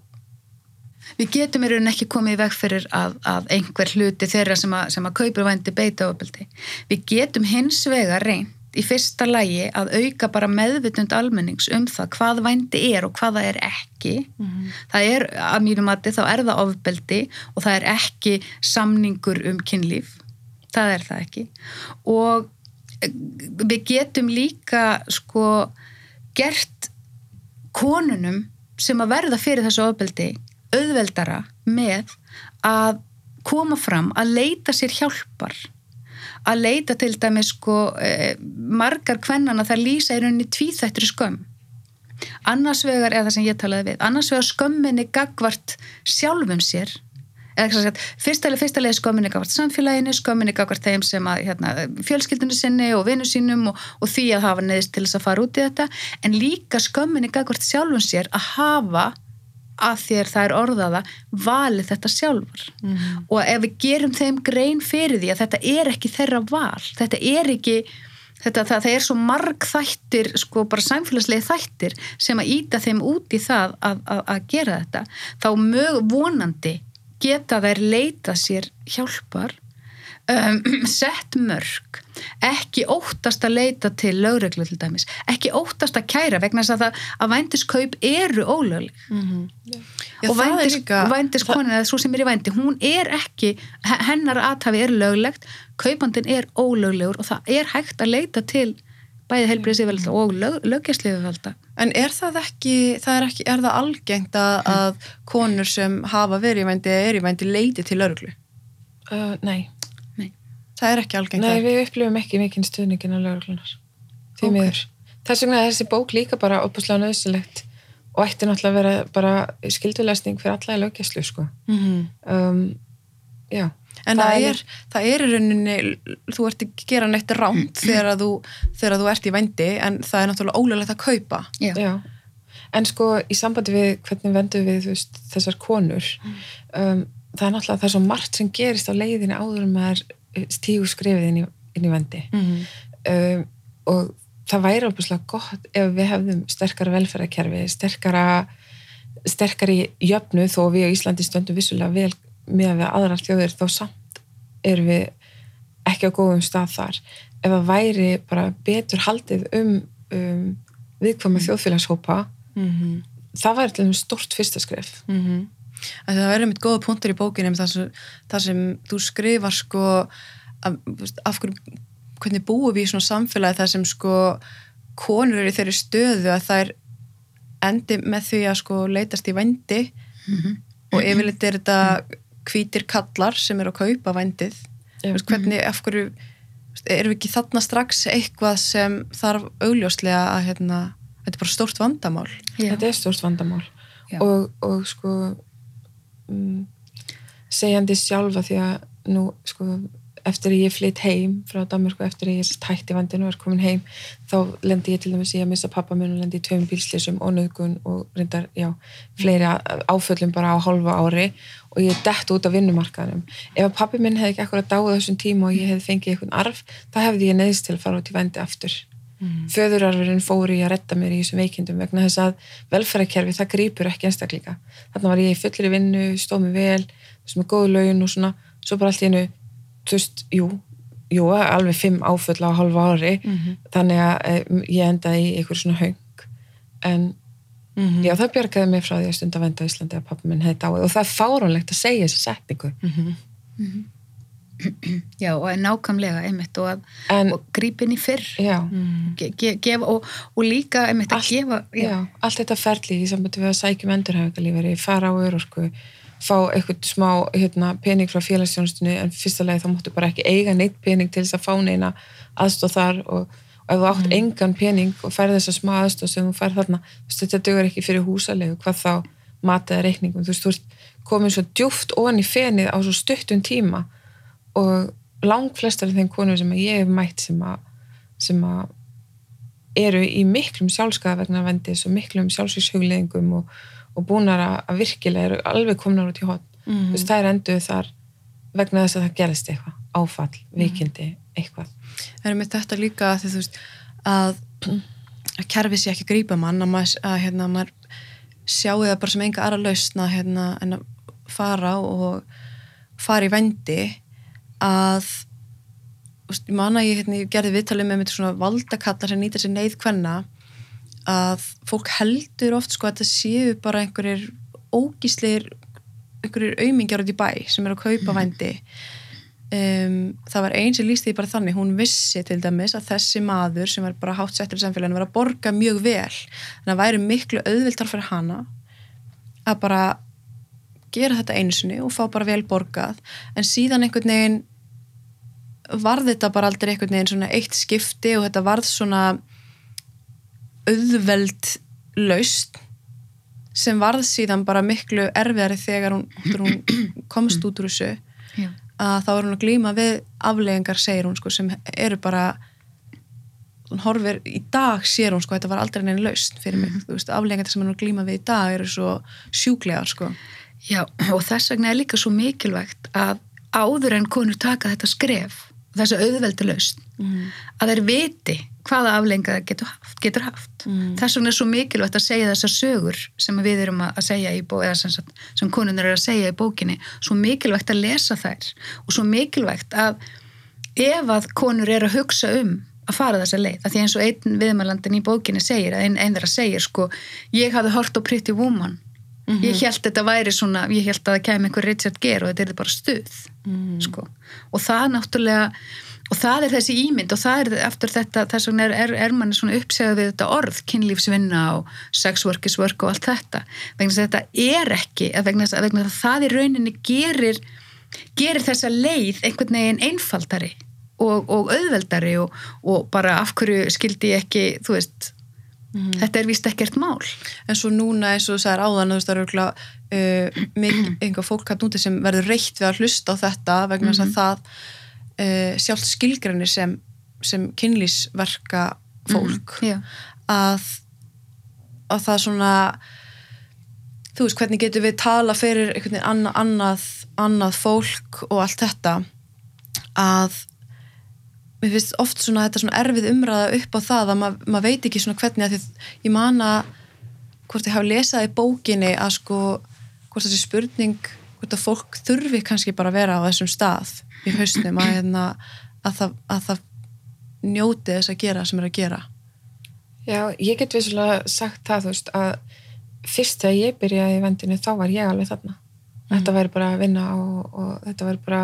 við getum í rauninni ekki komið í veg fyrir að, að einhver hluti þeirra sem að, sem að kaupir vændi beita ofbeldi. Við getum hins vegar reynd í fyrsta lagi að auka bara meðvitund almennings um það hvað vændi er og hvað það er ekki. Það er, að mínum mati, þá er það ofbeldi og það er ekki samningur um kynlíf. Það er það ekki. Og eh, við getum líka sko gert konunum sem að verða fyrir þessu ofbeldi auðveldara með að koma fram að leita sér hjálpar að leita til dæmis sko eh, margar kvennana þær lýsa í rauninni tvíþættri skömm. Annars vegar, eða það sem ég talaði við annars vegar skömminni gagvart sjálfum sér eða ekki sagt, fyrsta, fyrsta leið skömminni gagvart samfélaginu skömminni gagvart þeim sem að hérna, fjölskyldinu sinni og vinnu sínum og, og því að hafa neðist til þess að fara út í þetta en líka skömminni gagvart sjálfum sér að hafa að þér það er orðaða valið þetta sjálfur. Og ef við gerum þeim grein fyrir því að þetta er ekki þeirra val þetta er ekki þetta, það, það er svo marg þættir sko bara samfélagslegi þættir sem að íta þeim út í það að, að, að gera þetta þá mög vonandi geta þær leita sér hjálpar um, sett mörg ekki óttast að leita til lögreglu til dæmis, ekki óttast að kæra vegna þess að, það, að vændiskaup eru ólögleg. Já, og það er vændis, líka- vændiskonin eða svo sem er í vændi, hún er ekki he- hennar aðtafi er löglegt kaupandin er ólöglegur og það er hægt að leita til bæði helbriðsifvelda og lög, löggjastlifvelda En er það ekki, það er ekki, er það algengt að, að konur sem hafa verið í vændi eða er í vændi leiti til örglu? Uh, nei, það er ekki algengt nei við upplifum ekki mikinn stuðningin á lögreglunar því miður þess vegna er þessi bók líka bara opuslega nöðsilegt og ætti náttúrulega að vera bara skildulesning fyrir alla í löggjæslu sko. Mhm. um, já, En Það það, er- er, það er í rauninni, þú ert að gera neitt rámt þegar, að þú, þegar að þú ert í vændi en það er náttúrulega ólulegt að kaupa. Já. já en sko í sambandi við hvernig vendum við veist, þessar konur um, það er náttúrulega það er svo margt sem gerist á leiðinni áður en maður stígur skrefið inn í, inn í vendi Mm um, og það væri opuslega gott ef við hefðum sterkara velferðarkerfi, sterkara sterkari jöfnu þó við á Íslandi stöndum vissulega vel með við aðrar þjóðir þá samt erum við ekki á góðum stað þar. Ef það væri bara betur haldið um, um viðkvæma þjóðfélagshópa -hmm. það væri til þeim stort fyrsta skref. Mm -hmm. Það verður einmitt góða punktur í bókinni þar sem, þar sem þú skrifar sko af, af hverju, hvernig búum við í svona samfélagi þar sem sko konur eru í þeirri stöðu að þær endi með því að sko leitast í vændi Mhm. og yfirleitt er þetta hvítir kallar sem eru að kaupa vændið Já. Þú veist, hvernig, af hverju erum við ekki þarna strax eitthvað sem þarf augljóslega að hérna, þetta er bara stórt vandamál Já. þetta er stort vandamál og, og sko um, segjandi sjálfa því að nú sko eftir að ég flytt heim frá Danmarku eftir að ég er tætt í vandinu og er komin heim þá lendi ég til dæmis í að missa pappa minn og lendi í tveim bílslýsum og nöðgun og reyndar, já, fleiri áföllum bara á hálfa ári og ég er dett út af vinnumarkaðanum ef að pappi minn hefði ekki akkur að dáða þessum tíma og ég hefði fengið einhvern arf þá hefði ég neðist til að fara út í vendi aftur föðurarfurinn fóru í að retta mér í þessum veikindum vegna þess að velferðarkerfi það grýpur ekki einstakleika þarna var ég í fullri vinnu, stóð mig vel þessum með góðu laun og svona. Svo bara allt í einu, þú veist, jú jú, alveg fimm áföll á hálfa ári. Mhm. þannig að e, ég endaði í einhver svona höng en -hmm. já, það bjargaði mig frá því að stunda venda á Íslandi að pappa minn hefði dáið. Og það er fáránlegt að segja þessa setningu. -hmm. Já, og nákvæmlega einmitt og, að, en, og grípin í fyrr. Já, ge, ge, gefa, og, og líka einmitt að Allt- gefa já, allt þetta ferli í sambandi við að sækjum endurhæfingalífari, fara á örorku fá eitthvað smá hérna, pening frá félagsjónustunni en fyrsta lagi þá máttu bara ekki eiga neitt pening til þess að fá neina aðstóð þar og, og ef þú átt engan pening og færð þess að smá aðstóð sem þú færð þarna, þetta dugur ekki fyrir húsalegu, hvað þá mataði reikningum, þú veist, þú veist komin svo djúft ofan í fenið á svo stuttum tíma og lang flestar af þeim konur sem að ég hef mætt sem að, sem að eru í miklum sjálfskaða vegna vendis og miklum sjálfsvíkshugleðingum og, og búnar að, að virkilega eru alveg komnar út í hot Mhm. þú veist, það er enduð þar vegna þess að það gerist eitthvað, áfall, vikindi eitthvað, Það er með þetta líka að þú veist, að, að kerfi sé ekki að grípa mann að maður, að, hérna, maður sjáu það bara sem enga aðra lausna hérna, en að fara og fara í vendi að ég man að ég, hérna, ég gerði viðtalið með mitt svona valdakallar sem nýta sér neyð hvenna að fólk heldur oft sko að þetta séu bara einhverjir ógísleir einhverjir aumingjar út í bæ sem er að kaupa vændi. Um, það var einn sem líst því bara þannig hún vissi til dæmis að þessi maður sem var bara hátt settur í samfélaginu var að borga mjög vel. Þannig að væri miklu auðvildar fyrir hana að bara gera þetta einu sinni og fá bara vel borgað. En síðan einhvern veginn varð þetta bara aldrei einhvern veginn svona eitt skipti og þetta varð svona auðveld laust sem varð síðan bara miklu erfiðari þegar hún, hún komst út úr þessu. Já. að þá er hún að glíma við afleggingar segir hún sko sem eru bara hún horfir, í dag sér hún sko þetta var aldrei neina laust fyrir mig. Þú veist, afleggingar sem hún glíma við í dag eru svo sjúklegar sko. Já, og þess vegna er líka svo mikilvægt að áður en konur taka þetta skref, þessu auðveldi laust, mm. að þeir viti hvaða aflenga það getur haft. Getur haft. Mm. Þess vegna er svo mikilvægt að segja þessar sögur sem við erum að segja í bókinni, eða sem, sem konunir eru að segja í bókinni, svo mikilvægt að lesa þær og svo mikilvægt að ef að konur eru að hugsa um að fara þessa leið, að því eins og einn viðmælandin í bókinni segir, að einn ein þeirra segir sko, ég hafði hort á Pretty Woman ég held þetta væri svona, ég held að það kemur einhver Richard Gere og þetta er bara stuð Mm. sko. og það náttúrulega og það er þessi ímynd og það er eftir þetta, þess vegna er, er, er manni svona uppsegað við þetta orð, kynlífsvinna og sex work is work og allt þetta vegna þess að þetta er ekki, vegna þess að, að það í rauninni gerir gerir þessa leið einhvern veginn einfaldari og, og auðveldari og, og bara af hverju skildi ég ekki, þú veist þetta er vist ekkert mál. En svo núna eins og þú sagðir áðan veist það eru uh, einhver fólk hann úti sem verður reitt við að hlusta á þetta vegna þess að það uh, sjálft skilgrænir sem, sem kynlýsverka fólk. Já. að, að það svona þú veist hvernig getur við tala fyrir einhvern veginn annað, annað fólk og allt þetta að mér finnst oft svona þetta svona erfið umræða upp á það að maður mað veit ekki svona hvernig að því ég man að hvort ég hafi lesað í bókinni að sko hvort þessi spurning hvort að fólk þurfi kannski bara að vera á þessum stað í hausnum að, hérna, að, það, að það njóti þess að gera sem er að gera Já, ég get vissulega sagt það, þú veist, að fyrst þegar ég byrjaði í vendinu þá var ég alveg þarna. Þetta væri bara að vinna og, og þetta væri bara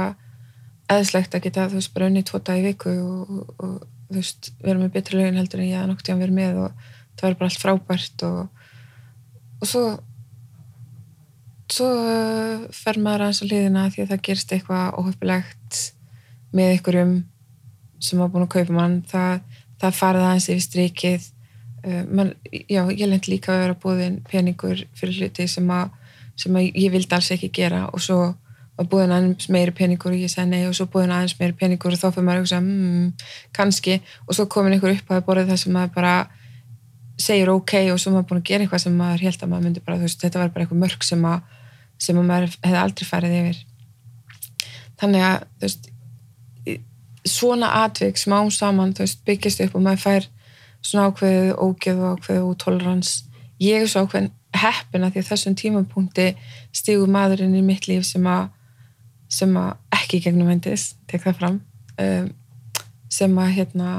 eðslegt að geta, þú veist, bara unni tvo dag í viku og, og, þú veist, vera með betri lögin heldur en ég að noktið að vera með og það væri bara allt frábært og, og svo svo uh, fer maður aðeins á liðina því að það gerist eitthvað óhöfulegt með ykkurum sem var búin að kaupa mann. Það, það farið aðeins yfir strikið. Uh, man, já, ég lend líka að vera búðin peningur fyrir hluti sem að, sem að ég vildi alls ekki gera og svo var búðin aðeins meiri peningur og ég segi nei og svo búðin aðeins meiri peningur og þá fyrir maður að hugsa, mmm, kannski. Og svo komin ykkur upp að borðið það sem maður bara segir ok og svo maður búin að gera eitthvað sem maður held að maður myndi bara, þú veist, þetta var bara eitthvað mörg sem sem að maður hefði aldrei farið yfir. Þannig að, þú veist svona atvik smá saman, þú veist, byggjast upp og maður fær svona ákveðið ógeð og ákveðið útolerans ég er svo ákveðin heppina því að þessum tímapunkti stígur maðurinn í mitt líf sem að sem að ekki gegnum vendis tek það fram um, sem að hérna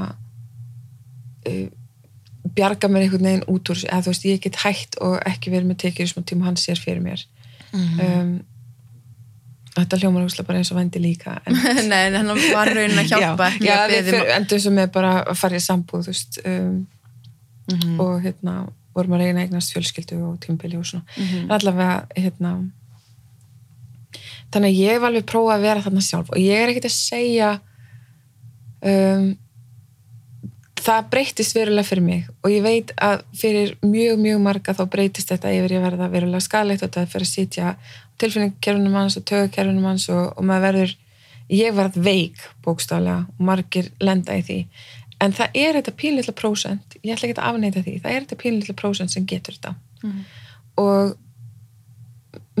uh, bjarga mér einhvern veginn út úr eða þú veist, ég get hægt og ekki verið með tekið smá tíma hann sér fyrir mér um, þetta hljómar úrslega bara eins og vendi líka en Nei, en hann var raunin að hjálpa já, já, við fyrir, endur sem er bara að fara í sambúð þú veist um, Mhm. og hérna vorum að reyna eignast fjölskyldu og tímbili og svona Mhm. en allavega hérna þannig að ég hef alveg prófað að vera þarna sjálf og ég er ekkert að segja um, það breytist verulega fyrir mig og ég veit að fyrir mjög, mjög marga þá breytist þetta yfir ég verða verulega skalegt og þetta fyrir að sitja tilfinningarkerfunum hans og tögukerfunum hans og, og maður verður ég verð veik bókstaflega og margir lenda í því en það er þetta pínlítla prósent ég ætla ekki að afneita því, það er þetta pínlítla prósent sem getur þetta Mhm. og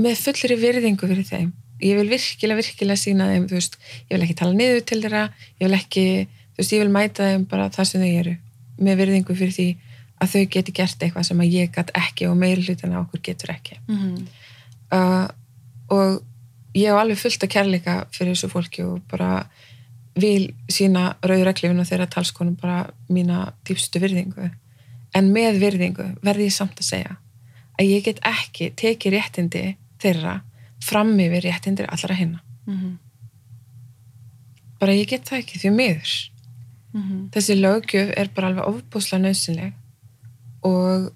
með fullri virðingu fyrir þeim ég vil virkilega, virkilega sína þeim þú veist, ég vil ekki tala niður til þeirra ég vil ekki, þú veist, ég vil mæta þeim bara það sem þau eru, með virðingu fyrir því að þau geti gert eitthvað sem að ég gat ekki og meiri hlutina okkur getur ekki Mhm. uh, og ég hef alveg fullt að kærleika fyrir þessu fólki og bara vil sína rauðreglifin og þeirra talskonum bara mína dýpstu virðingu en með virðingu verði ég samt að segja að ég get ekki tekið réttindi þeirra fram yfir réttindi allra hinna Mhm. bara ég get það ekki því miður Mhm. þessi löggjöf er bara alveg ofbúslega nöðsynleg og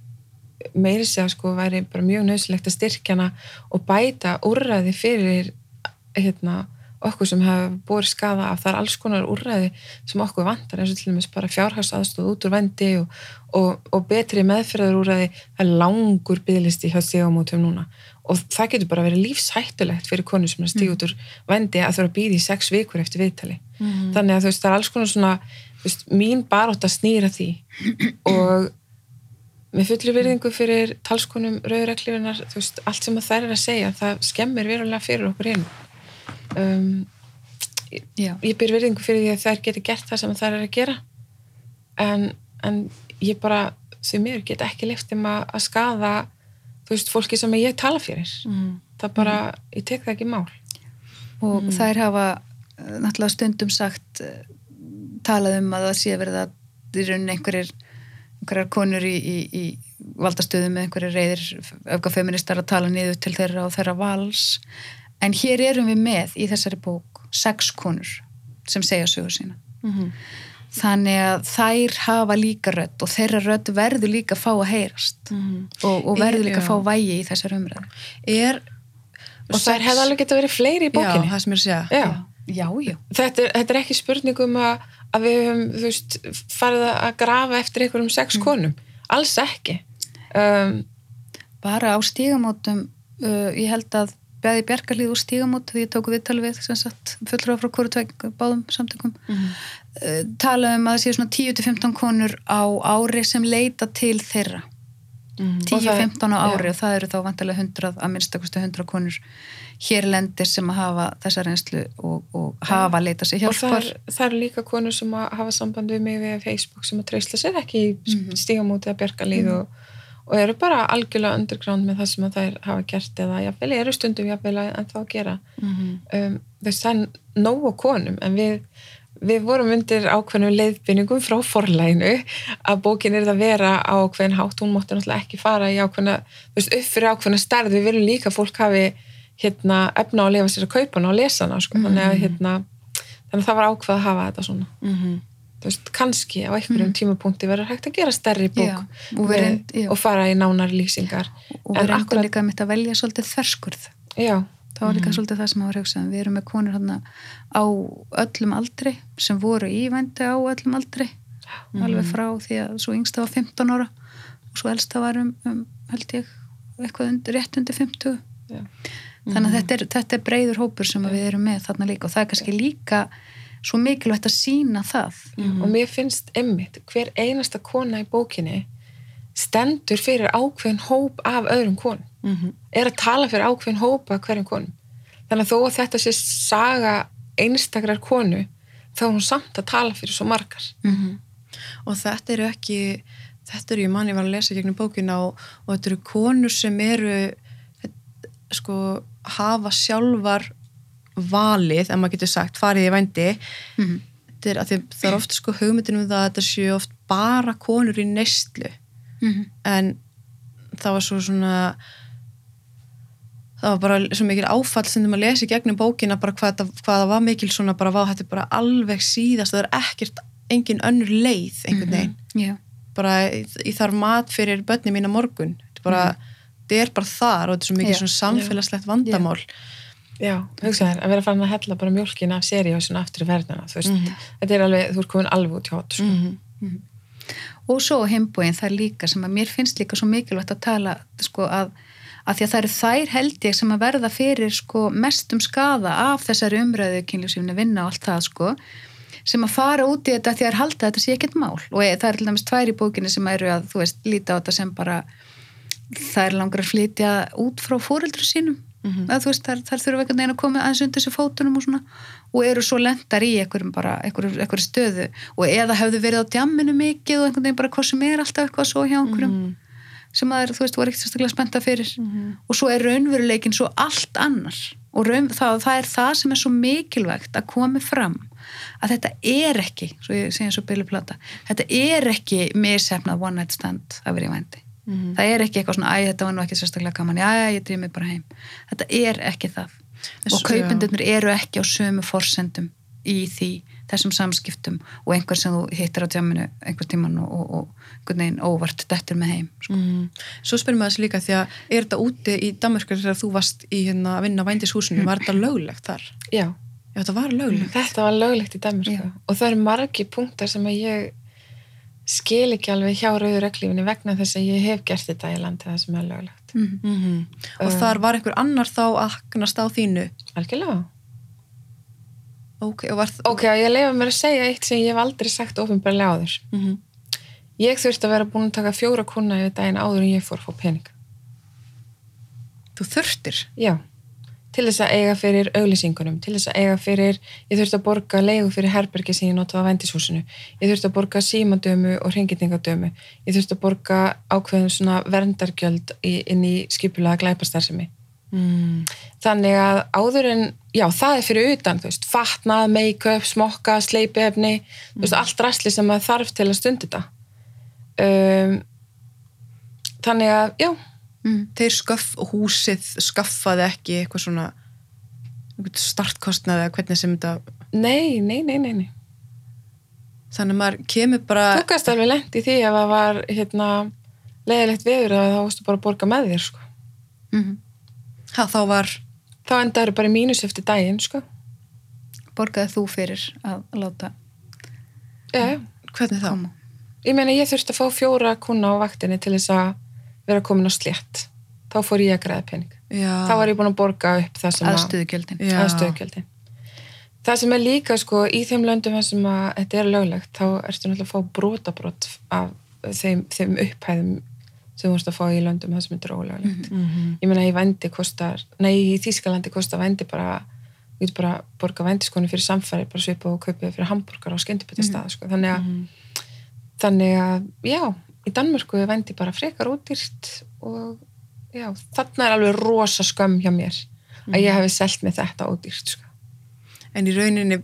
meiri segja sko væri bara mjög nöðsynlegt að styrkjana og bæta úrræði fyrir hérna, okkur sem hafa búið skada af það er alls konar úrræði sem okkur vantar eins og til dæmis bara fjárhagsaðstóð út úr vendi og, og, og betri meðferðar úrræði það er langur byggðlisti hjá stígamótum núna. Og það getur bara verið lífshættulegt fyrir konu sem er að stíga út úr vendi að þurfa að býða í sex vikur eftir viðtali. Mhm. þannig að þú veist, það er alls konar svona þú veist, mín barótt að snýra því. Og með fulli virðingu fyrir talskonum rauðreglifinar, þú veist, allt sem að þær er að segja, það skemmir verulega fyrir okkur hinn um, Já. ég byr virðingu fyrir því að þær geti gert það sem þær er að gera. En, en ég bara því mér get ekki leift um að, að skaða þú veist, fólki sem ég tala fyrir. Mhm. það bara, ég tek það ekki mál. Og þær hafa eh, náttúrulega stundum sagt eh, talað um að það sé verið að í rauninni einhverjir einhverjar konur í, í, í valdastöðum með einhverjir reyðir öfgafeministar að tala niður til þeirra og þeirra vals en hér erum við með í þessari bók sex konur sem segja sögur sína Mhm. þannig að þær hafa líka rödd og þeirra rödd verður líka að fá að heyrast Mhm. og, og verður líka að Já. fá vægi í þessar umræðu er og sex- hefði alveg getað verið fleiri í Já, bókinni það sem ég er að segja. Já. já, já. Þetta, er, þetta er ekki spurningum að, að við höfum veist, farið að grafa eftir einhverjum sex Mm. konum alls ekki um, bara á stígamótum uh, ég held að beði Bjarkarlíð úr stígamót því ég tóku viðtal við sem sagt fulltrúa frá hvort tveg báðum samtökum Mhm. uh, tala um að það séu svona 10-15 konur á ári sem leita til þeirra Mhm. Og það er- 10-15 á ári já. og það eru þá vantilega 100 að minnstakosti 100 konur hér lendir sem að hafa þessa reynslu og, og hafa leita sér og það hjálpar er, það eru líka konur sem að hafa samband við mig við Facebook sem að treysla sér ekki í Mhm. stígamóti að bjargalíð og, og eru bara algjörlega underground með það sem að þær hafa gert eða jafnvel eru stundum jafnvel að en þá að gera Mhm. um, þess það er nógu konum en við, við vorum undir ákveðnum leiðbynningum frá forlæginu að bókin er að vera á ákveðin hátt, hún mátti náttúrulega ekki fara í ákveðna, þú veist, upp fyrir ákveðna stærð við viljum líka að fólk hafi hérna, efna að lifa sér að kaupa hana og lesa hana sko. þannig að hérna, þannig að það var ákveð að hafa þetta svona Mhm. þú veist, kannski á einhverjum tímapunkti verður hægt að gera stærri bók Já, og reynd- já. og fara í nánar lýsingar. Og reyndum akkurat- líka mitt að velja svolítið þverskurð. Já, það var líka svolítið það sem var hugsað við erum með konur hérna á öllum aldri sem voru í vendi á öllum aldri. Alveg frá því að svo yngsta var 15 ára og svo elsta var um, um held ég eitthvað undir, rétt undir 50 Já. þannig að þetta er, þetta er breyður hópur sem við erum með þarna líka. Og það er kannski líka svo mikilvægt að sína það. Og mér finnst emmitt, hver einasta kona í bókinni stendur fyrir ákveðin hóp af öðrum konum. Mhm. er að tala fyrir ákveðin hópa af hverjum konum. Þannig að þó að þetta sé saga einstakrar konu þá er hún samt að tala fyrir svo margar. Mhm. og þetta eru ekki þetta eru ég manni var að lesa gegnum bókina og, og þetta eru konur sem eru sko hafa sjálfar valið, ef maður getur sagt farið í vændi. Mhm. að því, það er oft sko hugmyndin um það að þetta séu oft bara konur í neyslu. Mhm. en það var svo svona það var bara svo mikil áfall sem að lesa í gegnum bókina bara hvað, þetta, hvað það var mikil svona bara vá, þetta er bara alveg síðast það er ekkert, engin önnur leið einhvern veginn, Já. bara ég þarf mat fyrir börni mína morgun. Þetta er bara, þetta er bara þar og þetta er svo mikil Já. svona samfélagslegt vandamál já, hugsaðir, að vera farin að hella bara mjólkin af seríósinu aftur í verðina þú veist, Mhm. þetta er alveg, þú ert komin alveg út hjá hótt sko. -hmm. og svo heimbúin það líka sem að mér finnst líka svo mikilvægt að tala sko að, að því að það eru þær held ég sem að verða fyrir sko mestum skada af þessari umræðu kynlífsífni vinna og allt það sko sem að fara út í þetta því að halda þetta sé ekkert mál og það er til dæmis tvær í bókinni sem eru að þú veist líta á þetta sem bara það er langar að flytja út frá fóreldru sínum Mhm. að þú veist þær, þær þurfa einhvern veginn að koma aðeins undir þessu fótunum og svona. Og eru svo lendar í einhverjum bara einhverjum, einhverjum stöðu. Og eða hefðu verið á djamminu mikið og einhvern veginn bara hvað sem er alltaf eitthvað svo hjá einhverjum Mhm. sem að er, þú veist, voru ekkert sérstaklega spennta fyrir. Og svo er raunveruleikin svo allt annar. Og raun, það, það er það sem er svo mikilvægt að komi fram. Að þetta er ekki, svo ég segi eins og Billy Plata þetta er ekki missefnað one night stand að vera í vændi Mhm. það er ekki eitthvað svona, æ, þetta var nú ekki sérstaklega gaman já, já, ég drýf mig bara heim þetta er ekki það og Þessu- kaupendurnir eru ekki á sömu forsendum í því, þessum samskiptum og einhver sem þú hittir á tjáminu einhver tíman og, og, og einhvern veginn óvart dettur með heim sko. Mm. Svo spyrir maður þessi líka því að er þetta úti í Danmarkur þegar þú varst í hérna að vinna á vændishúsinu, var þetta löglegt þar? já, Já, þetta var löglegt. þetta var löglegt í Danmark Já. og það eru margi punktar sem að ég skil ekki alveg hjá rauður reglífinni vegna þess að ég hef gert þetta í landi það sem er löglegt mm. Mm Og Um. þar var einhver annar þá að hagnast á þínu. algjörlega Ok, og var það... ok, ég leifa mér að segja eitt sem ég hef aldrei sagt ofinbarlega áður Mm -hmm. ég þurfti að vera búin að taka fjóra kuna yfir daginn áður en ég fór að fá pening Þú þurftir. já, til þess að eiga fyrir auglýsingunum, til þess að eiga fyrir ég þurfti að borga leigu fyrir herbergi sem ég notaði á vendishúsinu, ég þurfti að borga símadömu og hrengitingadömu ég þurfti að borga ákveðin svona verndargjöld inn í skipulega glæpastarsemi Mm. þannig að áður en já, það er fyrir utan, þú veist, fatnað make-up, smokka, sleipiefni þú veist, allt rastli sem maður þarf til að stundi þetta. Um, þannig að, já Mm. Þeir sköff, húsið skaffaði ekki eitthvað svona startkostnaði eða hvernig sem þetta nei, nei, nei, nei, nei þannig að maður kemur bara gæst alveg lent í því ef það var hérna, leiðilegt veður að þá varstu bara að borga með þér sko. Mm. ha, þá var þá endaður bara mínus eftir daginn sko. borgaði þú fyrir að láta já, já. Hvernig þá? ég meina ég þurfti að fá fjóra kuna á vaktinni til þess að vera komin á slétt þá fór ég að græða pening Já. þá var ég búin að borga upp það sem að aðstöðugjöldin aðstöðugjöldin það sem er líka sko í þeim löndum sem að þetta er löglegt þá ertu náttúrulega að fá brotabrot af þeim, þeim upphæðum sem þú vorst að fá í löndum þar sem er ólöglegt Mhm. ég meina í vendi kostar nei í Þýskalandi kostar vendi bara við getum bara borga vendiskonu fyrir samfæri bara svipa og kaupið fyrir hambúrgar á skyndibæti stað sko. þannig að Mhm. þannig að, já, í Danmörku vendi bara frekar útýrt og já, þarna er alveg rosa skömm hjá mér að ég hef selt með þetta útýrt sko. En í rauninni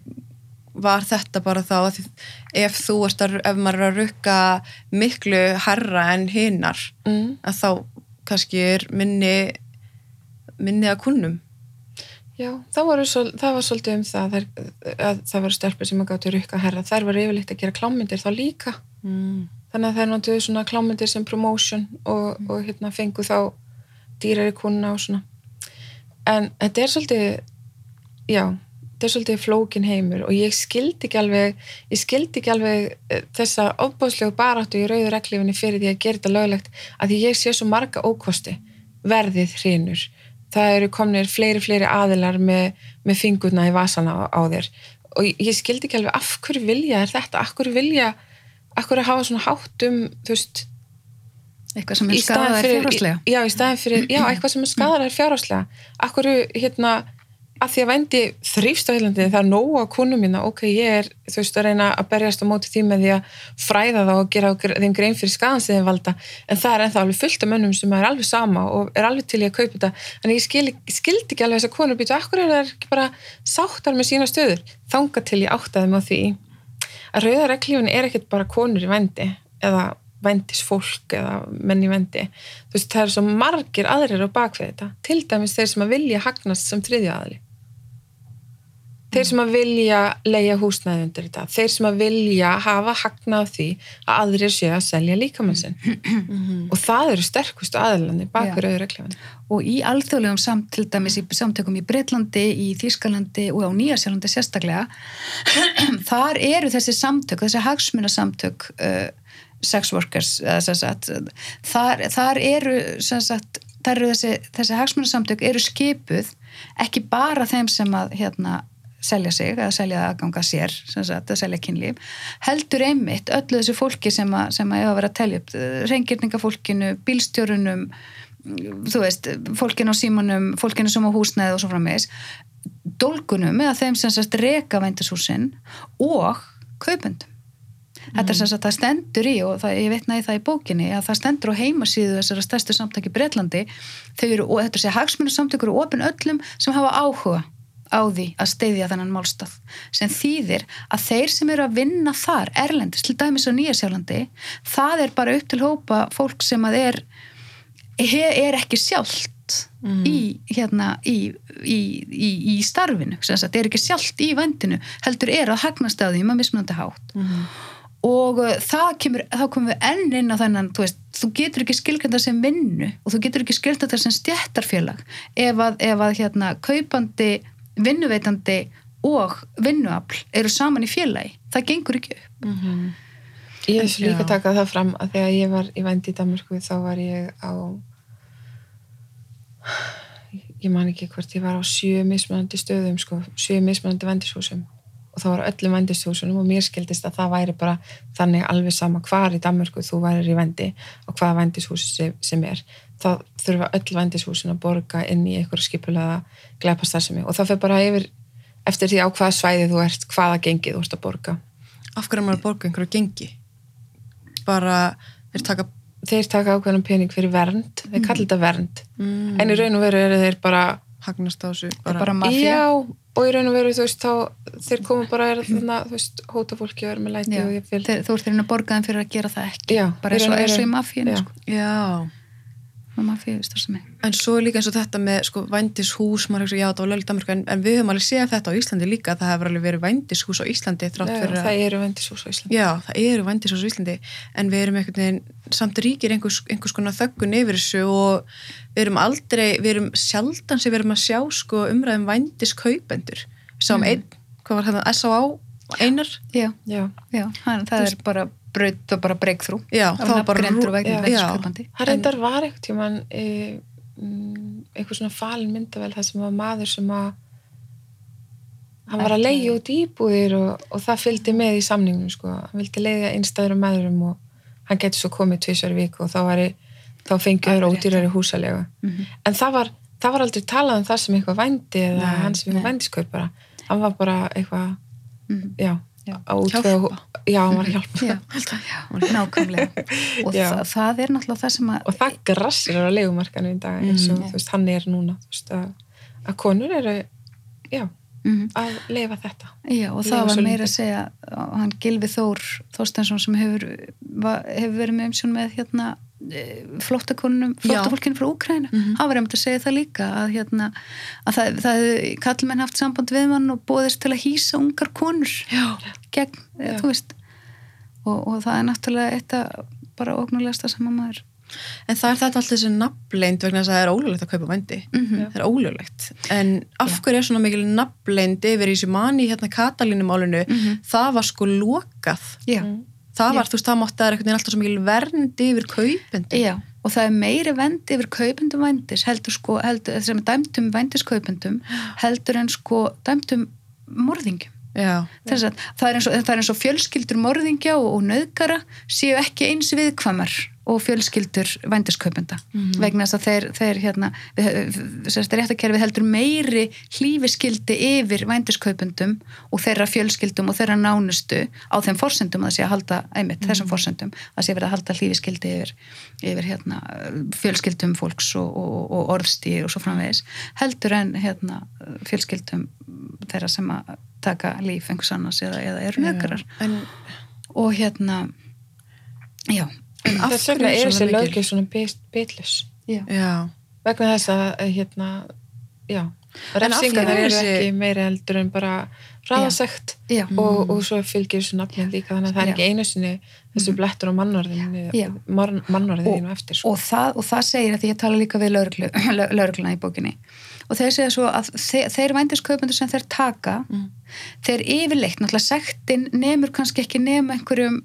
var þetta bara þá ef þú ert að, ef maður er að rukka miklu herra en hinnar mm. að þá kannski er minni minni að kunnum Já, það, svol- það var svolítið um það að það voru stelpur sem að gáttu rukka herra þær var yfirleitt að gera klámyndir þá líka mm. Þannig að þær notuðu svona klámyndir sem promotion og, og hérna fengu þá dýrari kuna og svona. En þetta er svolítið já, þetta er svolítið flókin heimur og ég skildi ekki alveg ég skildi ekki alveg eh, þessa ofbáðslegu baráttu í rauður reglífinni fyrir því að gera þetta löglegt að því ég sé svo marga ókosti. Verðið hrinur það eru komnir fleiri fleiri aðilar með, með fingurna í vasana á, á þér. Og ég, ég skildi ekki alveg af hverju vilja er þetta, af hverju vilja af hverju hafa svona hátt um þú veist, eitthvað sem er fyrir fjárhagslega? já, já, eitthvað sem er skadar fjárhagslega. Af hverju, hérna að því að vendi þrýfst á Íslandi það er nógu á kunum mína, ok, ég er þú veist að reyna að berjast á móti því með því að fræða þá og gera þeim grein fyrir skadan sem þeim valda, en það er ennþá alveg fullt af mönnum sem er alveg sama og er alveg til í að kaupa þetta, en ég skil, skildi ekki alveg þess að konur býtu, akkur er það ekki bara sáttar með sína stöður, þanga til ég áttaði mig á því að rauðareglífin er ekkert bara konur í vendi eða vendis fólk eða menn í vendi þú veist, það eru svo margir aðrir á bakvið þetta, til dæmis þeir sem að vilja hagnast sem þriðja aðli þeir sem að vilja leia húsnæði undir þetta, þeir sem að vilja hafa hagnað því að aðrir séu að selja líkamann sinn. Og það eru sterkustu aðlandi bak Já. við rauðareglífin og í alþjóðlegum samt, til dæmis í samtökum í Breitlandi, í Þýskalandi og á Nýjasjálandi sérstaklega þar eru þessi samtök þessi hagsmunasamtök uh, sex workers sagt, þar, þar eru sagt, þar eru þessi, þessi hagsmunasamtök eru skipuð ekki bara þeim sem að hérna selja sig eða selja aðganga sér sem sagt, að selja kynlíf heldur einmitt öllu þessu fólki sem að, sem að að vera að telja upp reyngjörningafólkinu, bílstjórunum þú veist, fólkinu á símanum fólkinu sem á húsnæði og svo framvegis dólgunum eða þeim sem sérst reka vændishúsin og kaupendum. Þetta er sem sagt, það stendur í og það, ég veitnaði það í bókinni að það stendur á heimasíðu þessara stærstu samtæki Breitlandi þau eru, og þetta sé hagsmunni samtökur og opin öllum sem hafa áhuga á því að steyðja þennan málstað sem þýðir að þeir sem eru að vinna þar erlendis, til dæmis á Nýjasjálandi það er bara upp til hópa fólk sem að er er ekki sjálft í, hérna, í, í, í, í starfinu, sem sagt, er ekki sjálft í vendinu, heldur er að hagnast á því með mismunandi hátt. Og uh, það kemur, þá komum við enn inn á þennan, þú veist, þú getur ekki skilgrenda sem vinnu og þú getur ekki skilgrenda sem stjættarfélag ef að, ef að hérna, kaupandi, vinnuveitandi og vinnuafl eru saman í félagi, það gengur ekki upp. Ég hef líka takað það fram að þegar ég var í vendi í Danmarku þá var ég á ég man ekki hvort ég var á sjö mismunandi stöðum sko, sjö mismunandi vendishúsum og það var öllum vendishúsunum og mér skildist að það væri bara þannig alveg sama hvar í Danmarku þú værir í vendi og hvaða vendishús sem, er. Þá þurfa öll vendishúsin að borga inn í einhverja skipulega glæpastarsemi og það fyrir bara yfir eftir því á hvaða svæði þú ert, hvaða gengið þú ert að borga. Af hverju er maður að borga einhverju gengi? Bara þeir taka þeir taka ákveðnum pening fyrir vernd þeir kalla þetta vernd. Mm, en í raun og veru eru þeir bara hagnast á þessu bara mafía. já, og í raun og veru þú veist þá þeir koma bara er þarna, þú veist, hóta fólki og er með læti Já, og ég vil þeir, þú ert þeirinn að borga þeim fyrir að gera það ekki Já, bara eins og, í mafíinu Já. sko. já, og sem er En svo er líka eins og þetta með sko vændishús, maður hefur já þetta á löglega Danmarku en, en við höfum alveg séð þetta á Íslandi líka það hefur alveg verið vændishús á Íslandi þrátt Já, fyrir að það eru vendishús á Íslandi. Já, það eru vændishús á Íslandi en við erum einhvern veginn, samt ríkir einhvers, einhvers konar þöggun yfir þessu og við erum aldrei, við erum sjaldan sem við erum að sjá sko umræðum vændiskaupendur. Við sáum Mhm. einn, hvað var það, S.A.A. einar? já, Já, já, hann, það er bara braut og bara breakthrough Já, það var bara það reyndar var einhvern tíman e, mm, einhver svona falin myndavel það sem var maður sem að hann var að leiði út íbúðir og, og það fylgdi með í samningnum sko. hann vildi leiða einstæður og meðurum og hann getur svo komið tvisar viku og þá, væri, þá fengið öðru rétt, ódýrari húsalega Mhm. en það var, það var aldrei talað um það sem eitthvað vændi eða Nei, hann sem eitthvað vændiskaup bara hann var bara eitthvað Mhm. já, Já. Útvega já, hann var að hjálpa. Já, nákvæmlega. Og það, það er náttúrulega það sem að og það grassir á leigumarkanu í dag eins og Mhm. þú veist, hann er núna þú veist, að, að konur eru já, Mhm. að leifa þetta Já, og það var meira að segja hann Gilvi Þór Þorstensson sem hefur, hefur verið með umsjón með hérna flottakonunum, Já. flottafólkinu frá Úkræna Mhm. hann var einmitt að segja það líka að, hérna, að það, það hefði kallmenn haft samband við mann og bóðist til að hýsa ungar konur Já. gegn, Já. þú veist og, og það er náttúrulega eitt að bara ógnulegsta sem að maður En það er þetta alltaf þessi nafnleind vegna þess að það er ólöglegt að kaupa vændi. mm Það er ólöglegt. En af hverju er svona mikil nafnleind yfir í þessu manni hérna Katalínumálinu, Mhm. það var sko lokað. Já, Mm. Það Já. var, þú veist, það mátti að það er einhvern veginn alltaf svo mikil vernd yfir kaupendum. Já, og það er meiri vendi yfir kaupendum vændis, heldur sko, heldur, sem er dæmtum vændiskaupendum, heldur en sko dæmtum morðingjum. Já. Það er eins og, það er eins og fjölskyldur morðingja og, og nöðgara séu ekki eins viðkvamar og fjölskyldur vændiskaupenda. Mhm. vegna þess að þeir, þeir hérna, sérst réttakerfi heldur meiri hlífiskyldi yfir vændiskaupendum og þeirra fjölskyldum og þeirra nánustu á þeim forsendum að það sé að halda einmitt þessum forsendum að sé verið að halda hlífiskyldi yfir, yfir hérna, fjölskyldum fólks og, og, og orðstýr og svo framvegis heldur en hérna, fjölskyldum þeirra sem að taka líf einhvers annars eða, eða eru nöðgarar En, og hérna já, en þess vegna er þessi lögjöf svona bit- bitlus vegna þess að hérna já, refsingar eru þessi- ekki meiri heldur en bara ráðasekt já. og, og svo fylgir þessu nafnið líka þannig að það er Já. ekki einu sinni þessu blettur á mannorðinu mannorðinu eftir sko. og það, og það segir að því ég tala líka við lögregluna í bókinni. Og þeir segja svo að þeir, þeir vændiskaupendur sem þeir taka Mm. þeir yfirleitt, náttúrulega sektin nemur kannski ekki nema einhverjum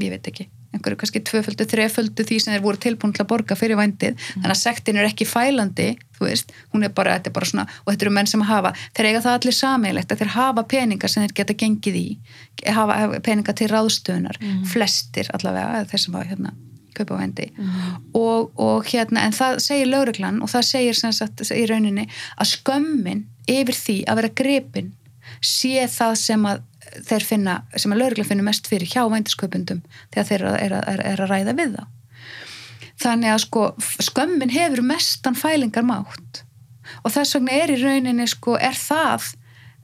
ég veit ekki, einhverju kannski tvöföldu, þreföldu því sem þeir voru tilbúin til að borga fyrir vændið, þannig að sektin er ekki fælandi, veist, hún er bara, þetta er bara svona, og þetta eru menn sem hafa, þeir eiga það allir sameigilegt að þeir hafa peninga sem þeir geta gengið í, hafa, hafa peninga til ráðstöðunar, flestir allavega, þeir sem hafa hérna kaupa á vendi og, og hérna, en það segir lögreglan og það segir sem sagt í rauninni að skömmin yfir því að vera grepin sé það sem að þeir finna, sem að lögreglan finnur mest fyrir hjá vændiskaupundum þegar þeir eru er, er, er að ræða við þá. Þannig að sko skömmin hefur mestan fælingar mátt. Og þess vegna er í rauninni sko er það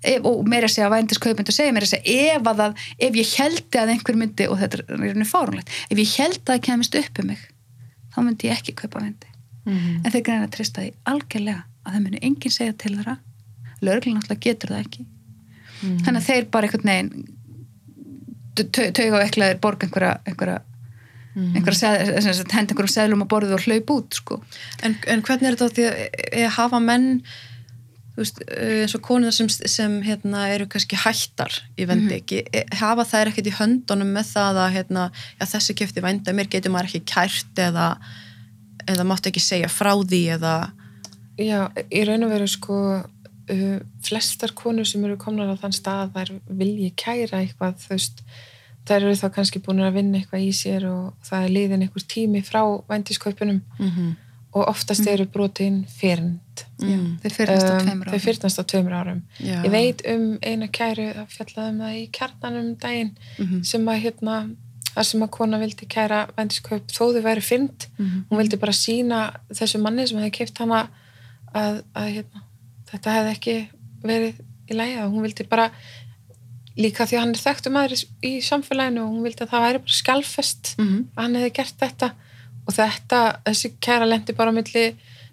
ef, og meira að segja að vændiskaupundur segja meira að segja ef að það, ef ég heldi að einhver myndi, og þetta er rauninni fárunlegt ef ég heldi að það kemist upp um mig þá myndi ég ekki kaupa vendi Mhm. en þeir greina að trista því algjörlega að það muni enginn segja til þeirra. Lögreglun náttúrulega getur það ekki Mhm. þannig að þeir bara einhvern veginn tauga og ekklaðir borga einhverja, einhverja, Mhm. seð, henda einhverjum seðlum á borðið og hlaup út sko. En, en hvernig er þetta því að e, hafa menn veist, e, eins og konur sem, sem hérna, eru kannski hættar í vendi ekki, e, hafa þær ekkert í höndunum með það að hérna, já, þessi kefti venda mér getur maður ekki kært eða, eða máttu ekki segja frá því eða Já, í raun og veru sko uh, flestar konur sem eru komnar á þann stað að þær vilji kæra eitthvað veist, þær eru þá kannski búin að vinna eitthvað í sér og það er liðin einhver tími frá vændiskaupunum mm -hmm. og oftast eru brotin fyrnd mm. þeir fyrnast á Um, tveimur þau árum fyrnast á tveimur árum Já. ég veit um eina kæru það fjallaði um það í kjarnanum daginn Mhm. sem að hérna þar sem að kona vildi kæra vændiskaup þó þau væri fyrnd Mhm. hún vildi bara sína þessu manni sem hefði keift hana að, að hérna, þetta hefði ekki verið í lægi og hún vildi bara líka því að hann er þekktu maður í samfélaginu og hún vildi að það væri bara skjálfest Mhm. að hann hefði gert þetta og þetta, þessi kæra lendi bara á milli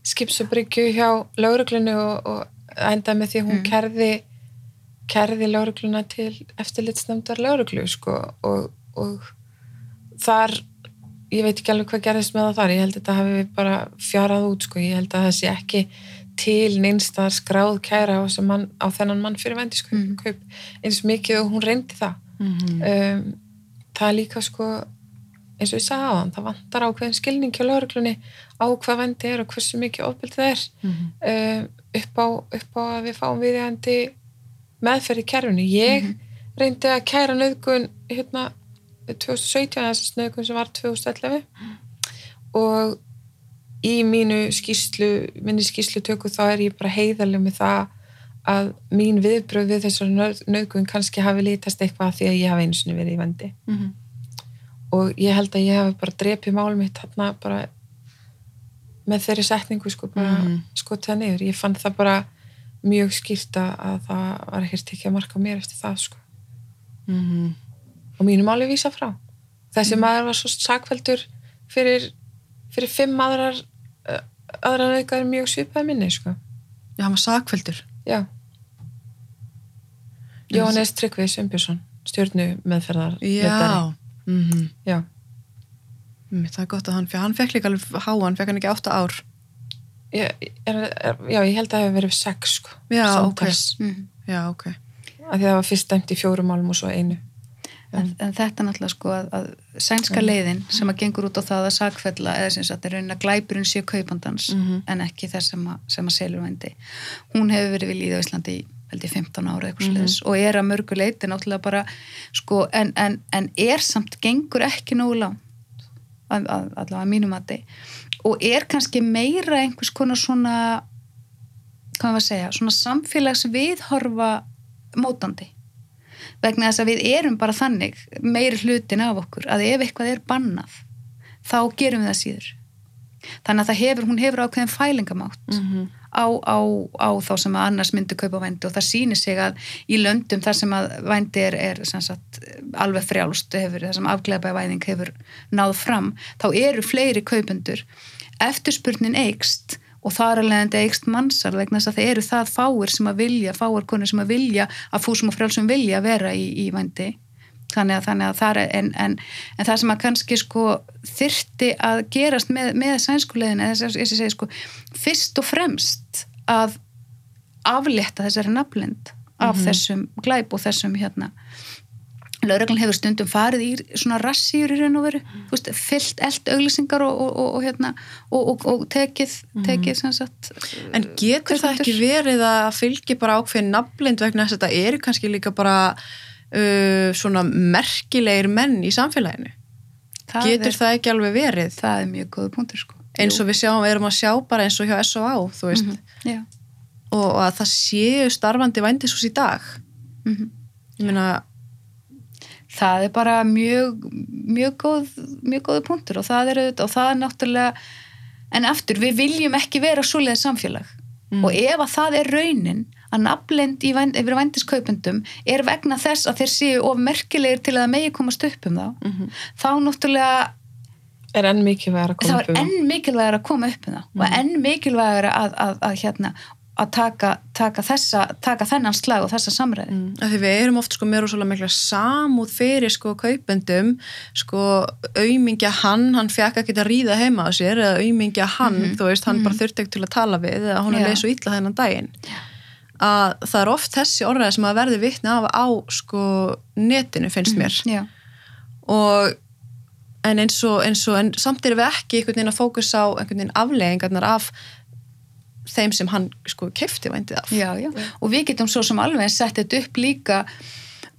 skipsabryggju hjá lauruglunu og, og endaði með því að hún Mm. kerði kerði laurugluna til eftirlitsnefndar lauruglu sko og, og þar ég veit ekki alveg hvað gerðist með það þar ég held að þetta hafi bara fjarað út sko, ég held að það sé ekki til neinstar skráð kæra á, mann, á þennan mann fyrir vendiskaup Mhm. kaup, eins mikið og hún reyndi það Mhm. um, það er líka sko eins og ég sagði á hann, það vantar ákveðin skilning hjá lauruglunni á hvað vendi er og hversu mikið ofbildið er Mhm. um, upp, á, upp á að við fáum viðjandi meðferð í kerfinu. Ég Mhm. reyndi að kæra nöðgun hérna 2017, þessast nöðgun sem var 2011 og í mínu skýslu, minni skýslu tökku þá er ég bara heiðaleg með það að mín viðbröð við þessar nöðgun kannski hafi lítast eitthvað því að ég hafi einu sinni verið í vendi Mhm. og ég held að ég hafi bara drepið mál mitt þarna bara með þeirri setningu sko bara Mhm. skotið það niður. Ég fann það bara mjög skýrt að að það var ekkert ekki að marka mér eftir það sko Mhm. og mínu máli vísa frá. Þessi maður var svo sakveldur fyrir, fyrir fimm aðrar uh, aðrar auðgar mjög svipaði minni sko. Já, hann var sakveldur. Já. Jóhannes Tryggvi Sveinbjörnsson stjórnu meðferðar Já. Mhm. Já. Mm, Það er gott að hann, fyrir hann fekk líka alveg háa, hann fekk hann ekki átta ár. Ég, er, er, já, ég held að það hefur verið sex sko. Já, samtals. Mhm. Já, ok. Af því það var fyrst dæmt í fjórum málum og svo einu. En, en þetta náttúrulega sko að, að sænska Mm. leiðin sem að gengur út á það að sakfella eða sem sagt er raunin að glæpurinn sé kaupandans Mhm. en ekki þess sem að, sem að selur vændi. Hún hefur verið við líði á Íslandi í held ég 15 ára eitthvað Mhm. mm og er að mörgu leiti náttúrulega bara sko en, en, en er samt gengur ekki nógu langt að, að, allavega að mínum mati og er kannski meira einhvers konar svona hvað maður að segja, svona samfélags viðhorfa mótandi vegna þess að við erum bara þannig meiri hlutin af okkur að ef eitthvað er bannað þá gerum við það síður þannig að það hefur, hún hefur ákveðin fælingamátt Mhm. á, á, á þá sem að annars myndi kaupa vændi og það sýnir sig að í löndum þar sem að vændi er, er sagt, alveg frjálst hefur, þar sem afglæpavæðing hefur náð fram, þá eru fleiri kaupendur eftirspurnin eikst og þar en það eikst mannsal vegna þess að það eru það fáir sem að vilja, fáir konur sem að vilja að fúsum og frjálsum vilja vera í, í vændi. Þannig að, þannig að það er en, en, en það sem að kannski sko þyrti að gerast með, með sænskulegin eða þess að segi sko fyrst og fremst að aflétta þessari naflind af þessum glæp og þessum hérna lauraglan hefur stundum farið í svona rassýr í raun og veru, þú veist, fyllt eld auglýsingar og, og, og, og hérna og, og, og tekið, tekið sem sagt En getur það ekki verið að fylgi bara ákveðin nafnlind vegna þess að þetta eru kannski líka bara uh, svona merkilegir menn í samfélaginu? það getur er, það ekki alveg verið? það er mjög góð punktur sko Eins og við sjáum, erum að sjá bara eins og hjá S.O.A. þú veist, Mhm, já, og, að það séu starfandi vændishús í dag. mhm Ég meina, það er bara mjög mjög góð, mjög góð punktur og það er auðvitað, og það er náttúrulega en aftur, við viljum ekki vera svoleiðið samfélag. Mm. og ef að það er raunin að nafnlend vænd, yfir vændiskaupendum er vegna þess að þeir séu of merkilegir til að megi komast upp um þá mm þá náttúrulega Er enn mikilvægur að þá koma upp um enn mikilvægur að koma upp um það og enn mikilvægur að, að, að hérna að taka, taka, þessa, taka þennan slag og þessa samræði Mm, því við erum oft sko með rosalega mikla samúð fyrir sko kaupendum. Sko aumingja hann, hann fekk ekki að ríða heima á sér eða aumingja hann, þú veist, hann bara þurfti ekki til að tala við eða hún er leið svo illa þennan daginn. Að það er oft þessi orðræði sem að verði vitni af á sko netinu finnst mér. Já, og en eins og, eins og en samt erum við ekki einhvern veginn að fókus á einhvern veginn afleggingarnar af þeim sem hann sko kefti vændið af. Já, já. og við getum svo sem alveg sett þetta upp líka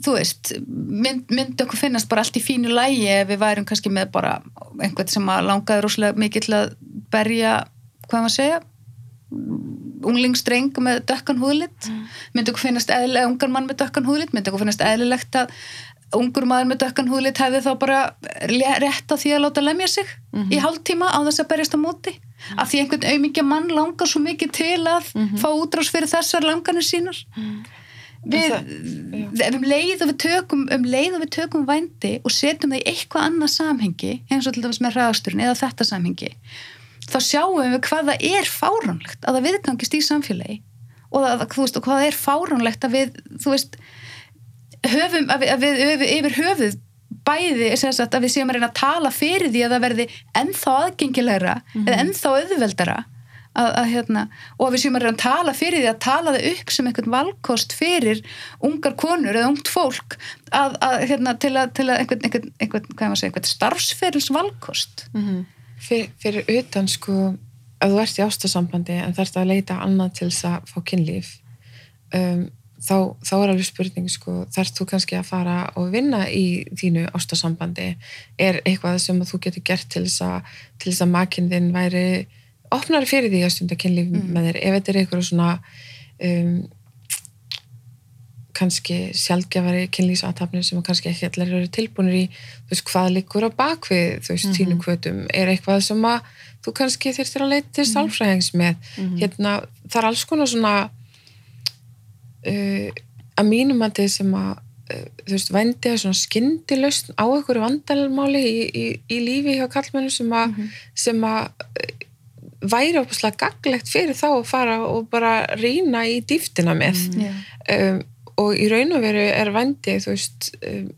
þú veist, mynd, myndi okkur finnast bara allt í fínu lægi ef við værum kannski með bara einhvern sem að langaði rosalega mikið til að berja, hvað maður segja unglingstreng með dökkan húðlitt myndi okkur finnast eðlilega, ungan mann með dökkan húðlitt myndi okkur finnast eðlilegt að ungur maður með dökkan húðlitt hefði þá bara rétt á því að láta lemja sig í hálftíma á þess að berjast á móti af því einhvern aumingja mann langar svo mikið til að fá útrás fyrir þessar langanir sínar. Við, það- um leið og við tökum um leið og við tökum vændi og setjum það í eitthvað annað samhengi eins og til dæmis með hraðasturinn eða þetta samhengi þá sjáum við hvað það er fáránlegt að það viðgangist í samfélagi og, þú veist, og hvað það er fáránlegt að við þú veist höfum, að við, að við, við yfir höfuð bæði sagt, að við séum að reyna að tala fyrir því að það verði ennþá aðgengilegra eða ennþá auðveldara að, að, hérna, og að við séum að reyna að tala fyrir því að tala það upp sem einhvern valkost fyrir ungar konur eða ungt fólk að, að, hérna, til að, til að einhvern, einhvern, einhvern, er einhvern starfsferils valkost. Fyr, fyrir utan sko að þú ert í ástasambandi en þarfst að leita annað til þess að fá kynlíf um, þá, þá er alveg spurning sko, þarfst þú kannski að fara og vinna í þínu ástasambandi? Er eitthvað sem þú getur gert til þess að, að makinn þinn væri opnari fyrir því að stunda kynlíf með þér? Ef þetta er eitthvað svona um, kannski sjálfgefari kynlýsatafnir sem kannski ekki allir eru tilbúinir í þú veist, hvað liggur á bakvið þú veist, þínu kvötum, er eitthvað sem að þú kannski þurftir að leita til sálfræðings með, hérna, það er alls konar svona uh, að mínum að þið sem að uh, þú veist, vændi að svona skyndilaust á einhverju vandalmáli í, í, í lífi hjá kallmennu sem að sem að uh, væri opaslega gaglegt fyrir þá að fara og bara rýna í dýftina með. Já. um, og í raun og veru er vændi þú veist um,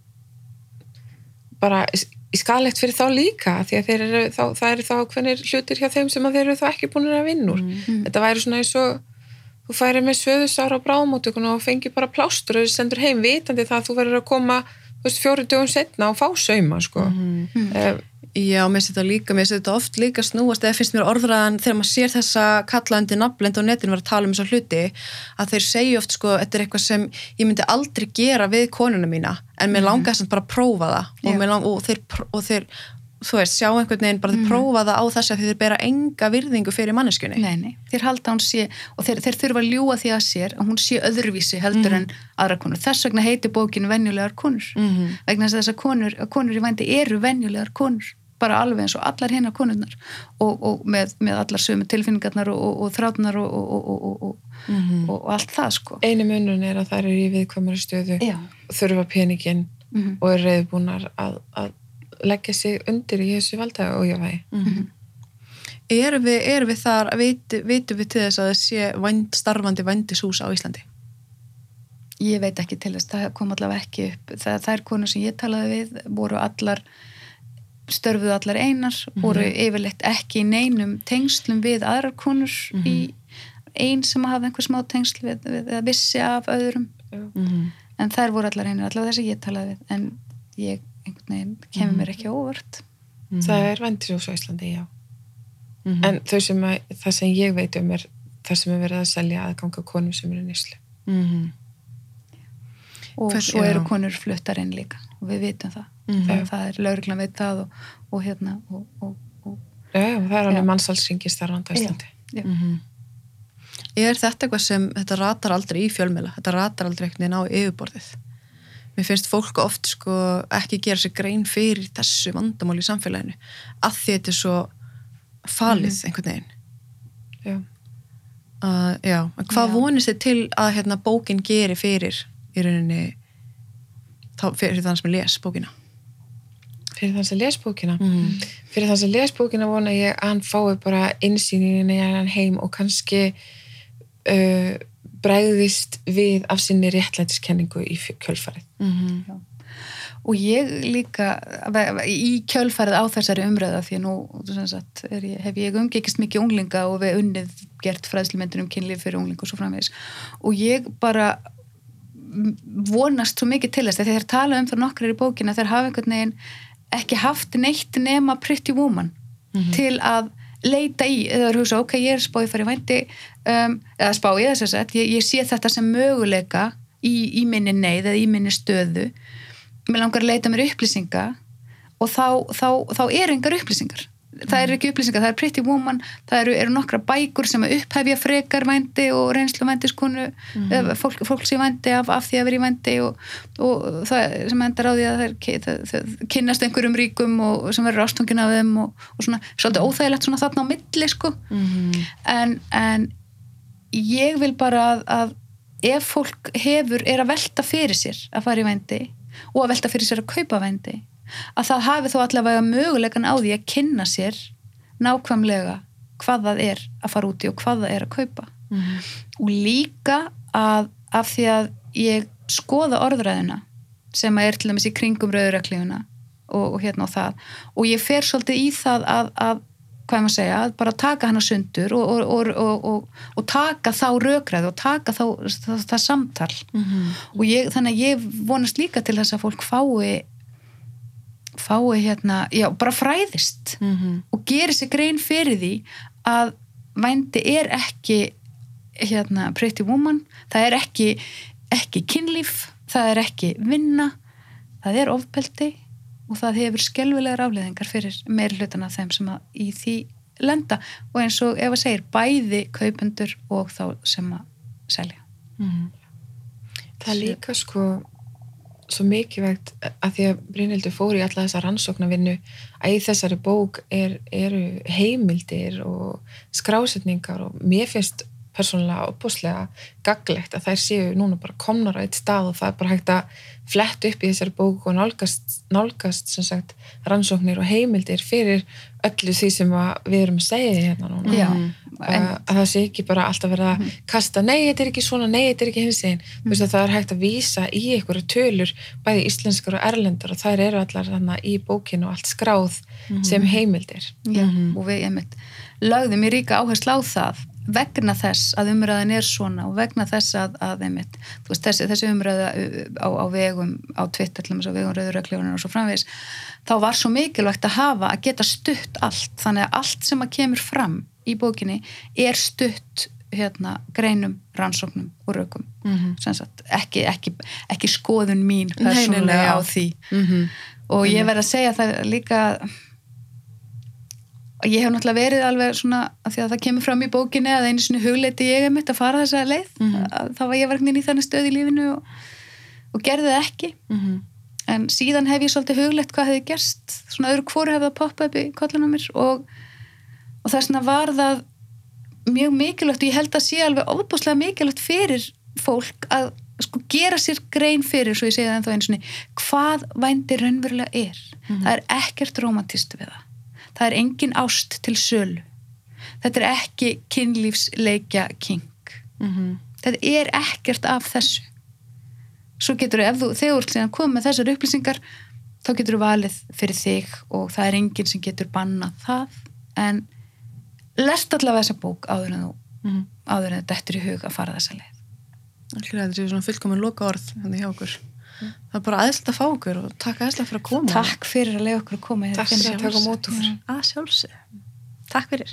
bara í skalegt fyrir þá líka því að þeir eru þá, það eru þá hvernig hlutir hjá þeim sem að þeir eru þá ekki búin að vinna úr. Þetta væri svona eins og þú færi með svöðusára á bráðmótökuna og fengi bara plástur og þú sendur heim vitandi það að þú verður að koma fjóru dögum setna og fá sauma sko. um, Já, mér finnst þetta líka, mér finnst þetta oft líka snúast eða finnst mér orðræðan þegar maður sér þessa kalla undir nafnlend á netinu vera að tala um þessa hluti að þeir segja oft sko, þetta er eitthvað sem ég myndi aldrei gera við konuna mína en mér langar þess að bara prófa það og, lang, og, þeir, og þeir þú veist, sjá einhvern veginn bara þeir prófa það á þess að þeir bera enga virðingu fyrir manneskunni Nei, nei, þeir halda hún sé og þeir, þeir þurfa að ljúa því að sér að hún sé öðruvísi heldur en aðra konur. Þess vegna heiti bókinu venjulegar konur. Mhm. vegna þess að konur, konur í vændi eru venjulegar konur bara alveg eins og allar hinnar konurnar og, og með, með allar sömu tilfinningarnar og, og, og þrátnar og, og, og, og, og allt það sko. Einu munun er að það eru í viðkvæmari stöðu Já, og þurfa peningin Mhm. og eru reyðbúnar að, að leggja sig undir í þessu valda og ég vægi Erum við, erum við þar, vitum vitu við til þess að það sé vænd, starfandi vændishús á Íslandi? ég veit ekki til þess, það kom allavega ekki upp. Það, þær konur sem ég talaði við voru allar störfuðu allar einar, voru yfirleitt ekki í neinum tengslum við aðrar konur í ein sem hafði einhver smá tengsl við, við að vissi af öðrum. Mm en þær voru allar einar, allavega þess að ég talaði við. En ég, einhvern veginn, kemur mér ekki á óvart það er vendisjós á Íslandi, já -hmm. en þau sem að, það sem ég veit um er það sem er verið að selja aðganga konum sem eru nýslu mm og Hvers- svo eru já. konur fluttar inn líka og við vitum það, Mhm. það, það er lauruglan veit það og, og hérna og, og, og já, já, það er Já. alveg mannsalsringi starfandi á Íslandi Já. Mhm. Er þetta eitthvað sem þetta ratar aldrei í fjölmjöla? Þetta ratar aldrei einhvern veginn á yfirborðið? Mér finnst fólk oft sko ekki gera sér grein fyrir þessu vandamál í samfélaginu að því þetta er svo falið einhvern veginn. já. Uh, já, hvað Já. vonist þið til að hérna, bókin geri fyrir í rauninni fyrir þann sem les bókina? fyrir þann sem les bókina Mm. fyrir þann sem les bókina vona ég að hann fái bara innsýnin í hann heim og kannski uh, bregðist við af sinni réttlætiskenningu í kjölfarið. Mm og ég líka í kjölfærið á þessari umræða því að nú sem sagt, er ég, hef ég umgekist mikið unglinga og við unnið gert fræðslumyndin um kynlíf fyrir unglinga og svo framvegis. Og ég bara vonast svo mikið til þess að þeir tala um það nokkrar í bókina þeir hafa einhvern veginn ekki haft neitt nema pretty woman til að leita í eða hugsa ok, ég er spáið fyrir vændi um, eða spáið þess að sagt, ég, ég sé þetta sem möguleika í, í minni neyð eða í minni stöðu. Mér langar að leita mér upplýsinga og þá, þá, þá eru engar upplýsingar það eru ekki upplýsingar, það er pretty woman það eru, eru nokkra bækur sem upphefja frekar vændi og reynslu vændiskonu mm fólk, fólk sé vændi af, af því að vera í vændi og, og það sem endar á því að það, kynnast einhverjum ríkum og sem verður ástungin af þeim og, og svona, svolítið óþægilegt svona þarna á milli sko -hmm. en, en ég vil bara að, að ef fólk hefur, er að velta fyrir sér að fara í vændi og að velta fyrir sér að kaupa vændi að það hafi þó allavega mögulegan á því að kynna sér nákvæmlega hvað það er að fara úti og hvað það er að kaupa Mhm. og líka að af því að ég skoða orðræðina sem að er til dæmis í kringum rauðuraklífuna og, og hérna og það og ég fer svolítið í það að, að hvað maður segja, að bara taka hana sundur og, og, og, og taka þá rökræði og taka þá það, það samtal Mhm. og ég, þannig að ég vonast líka til þess að fólk fái fái hérna, já, bara fræðist Mhm. og gerir sér grein fyrir því að vændi er ekki hérna pretty woman, það er ekki ekki kynlíf, það er ekki vinna, það er ofbeldi og það hefur skelvilegar afleðingar fyrir meir hlutana þeim sem að í því lenda og eins og ef að segir bæði kaupendur og þá sem að selja. Mhm. Það er líka sko svo mikilvægt að því að Brynhildur fór í alla þessa rannsóknarvinnu að í þessari bók er, eru heimildir og skrásetningar og mér finnst persónulega opbúslega gaglegt að þær séu núna bara komnar á eitt stað og það er bara hægt að flett upp í þessari bók og nálgast, nálgast sem sagt rannsóknir og heimildir fyrir öllu því sem að við erum að segja hérna núna. Já, Mhm. það sé ekki bara alltaf verið að kasta nei, þetta er ekki svona, nei, þetta er ekki hins einn mm. það er hægt að vísa í einhverju tölur bæði íslenskar og erlendar og þær eru allar þannig í bókinu og allt skráð sem heimildir Já, Mhm. og við einmitt lögðum í ríka áherslu á það vegna þess að umræðan er svona og vegna þess að, að einmitt, þú veist, þessi, þessi umræða uh, á, á vegum, á Twitter til þess á vegum rauðuröklefunum og svo framvegis þá var svo mikilvægt að hafa að geta stutt allt, þannig að allt sem að kemur fram í bókinni er stutt hérna, greinum, rannsóknum og Mhm. sem sagt, ekki, ekki, ekki skoðun mín persónulega á því Mhm. og ég verð að segja það líka og ég hef náttúrulega verið alveg svona að því að það kemur fram í bókinni að einu sinni hugleiti ég er mitt að fara þessa leið Mhm. að þá var ég verknin í þannig stöð í lífinu og, og gerði það ekki Mhm. en síðan hef ég svolítið hugleitt hvað hefði gerst svona öðru hvori hefði að poppa upp í kollin á mér og, og þess vegna var það mjög mikilvægt og ég held að sé alveg ofbúslega mikilvægt fyrir fólk að sko gera sér grein fyrir, svo ég segi það ennþá einu sinni hvað vændi raunverulega er. Það er ekkert romantist við það. Það er engin ást til sölu. Þetta er ekki kynlífsleikja king Mhm. þetta er ekkert af þessu. Svo getur ef þú, þegar komið með þessar upplýsingar þá getur þú valið fyrir þig og það er enginn sem getur bannað það. En lest allavega þessa bók áður en þú Mhm. áður en þetta er í hug að fara þessa leið Allir að þetta séu svona fullkomin loka orð hérna hjá okkur. Það er bara aðeinslega að fá okkur og takk aðeinslega fyrir að koma. Takk fyrir að leiða okkur að koma Takk fyrir að taka. Að sjálfsög. Takk fyrir.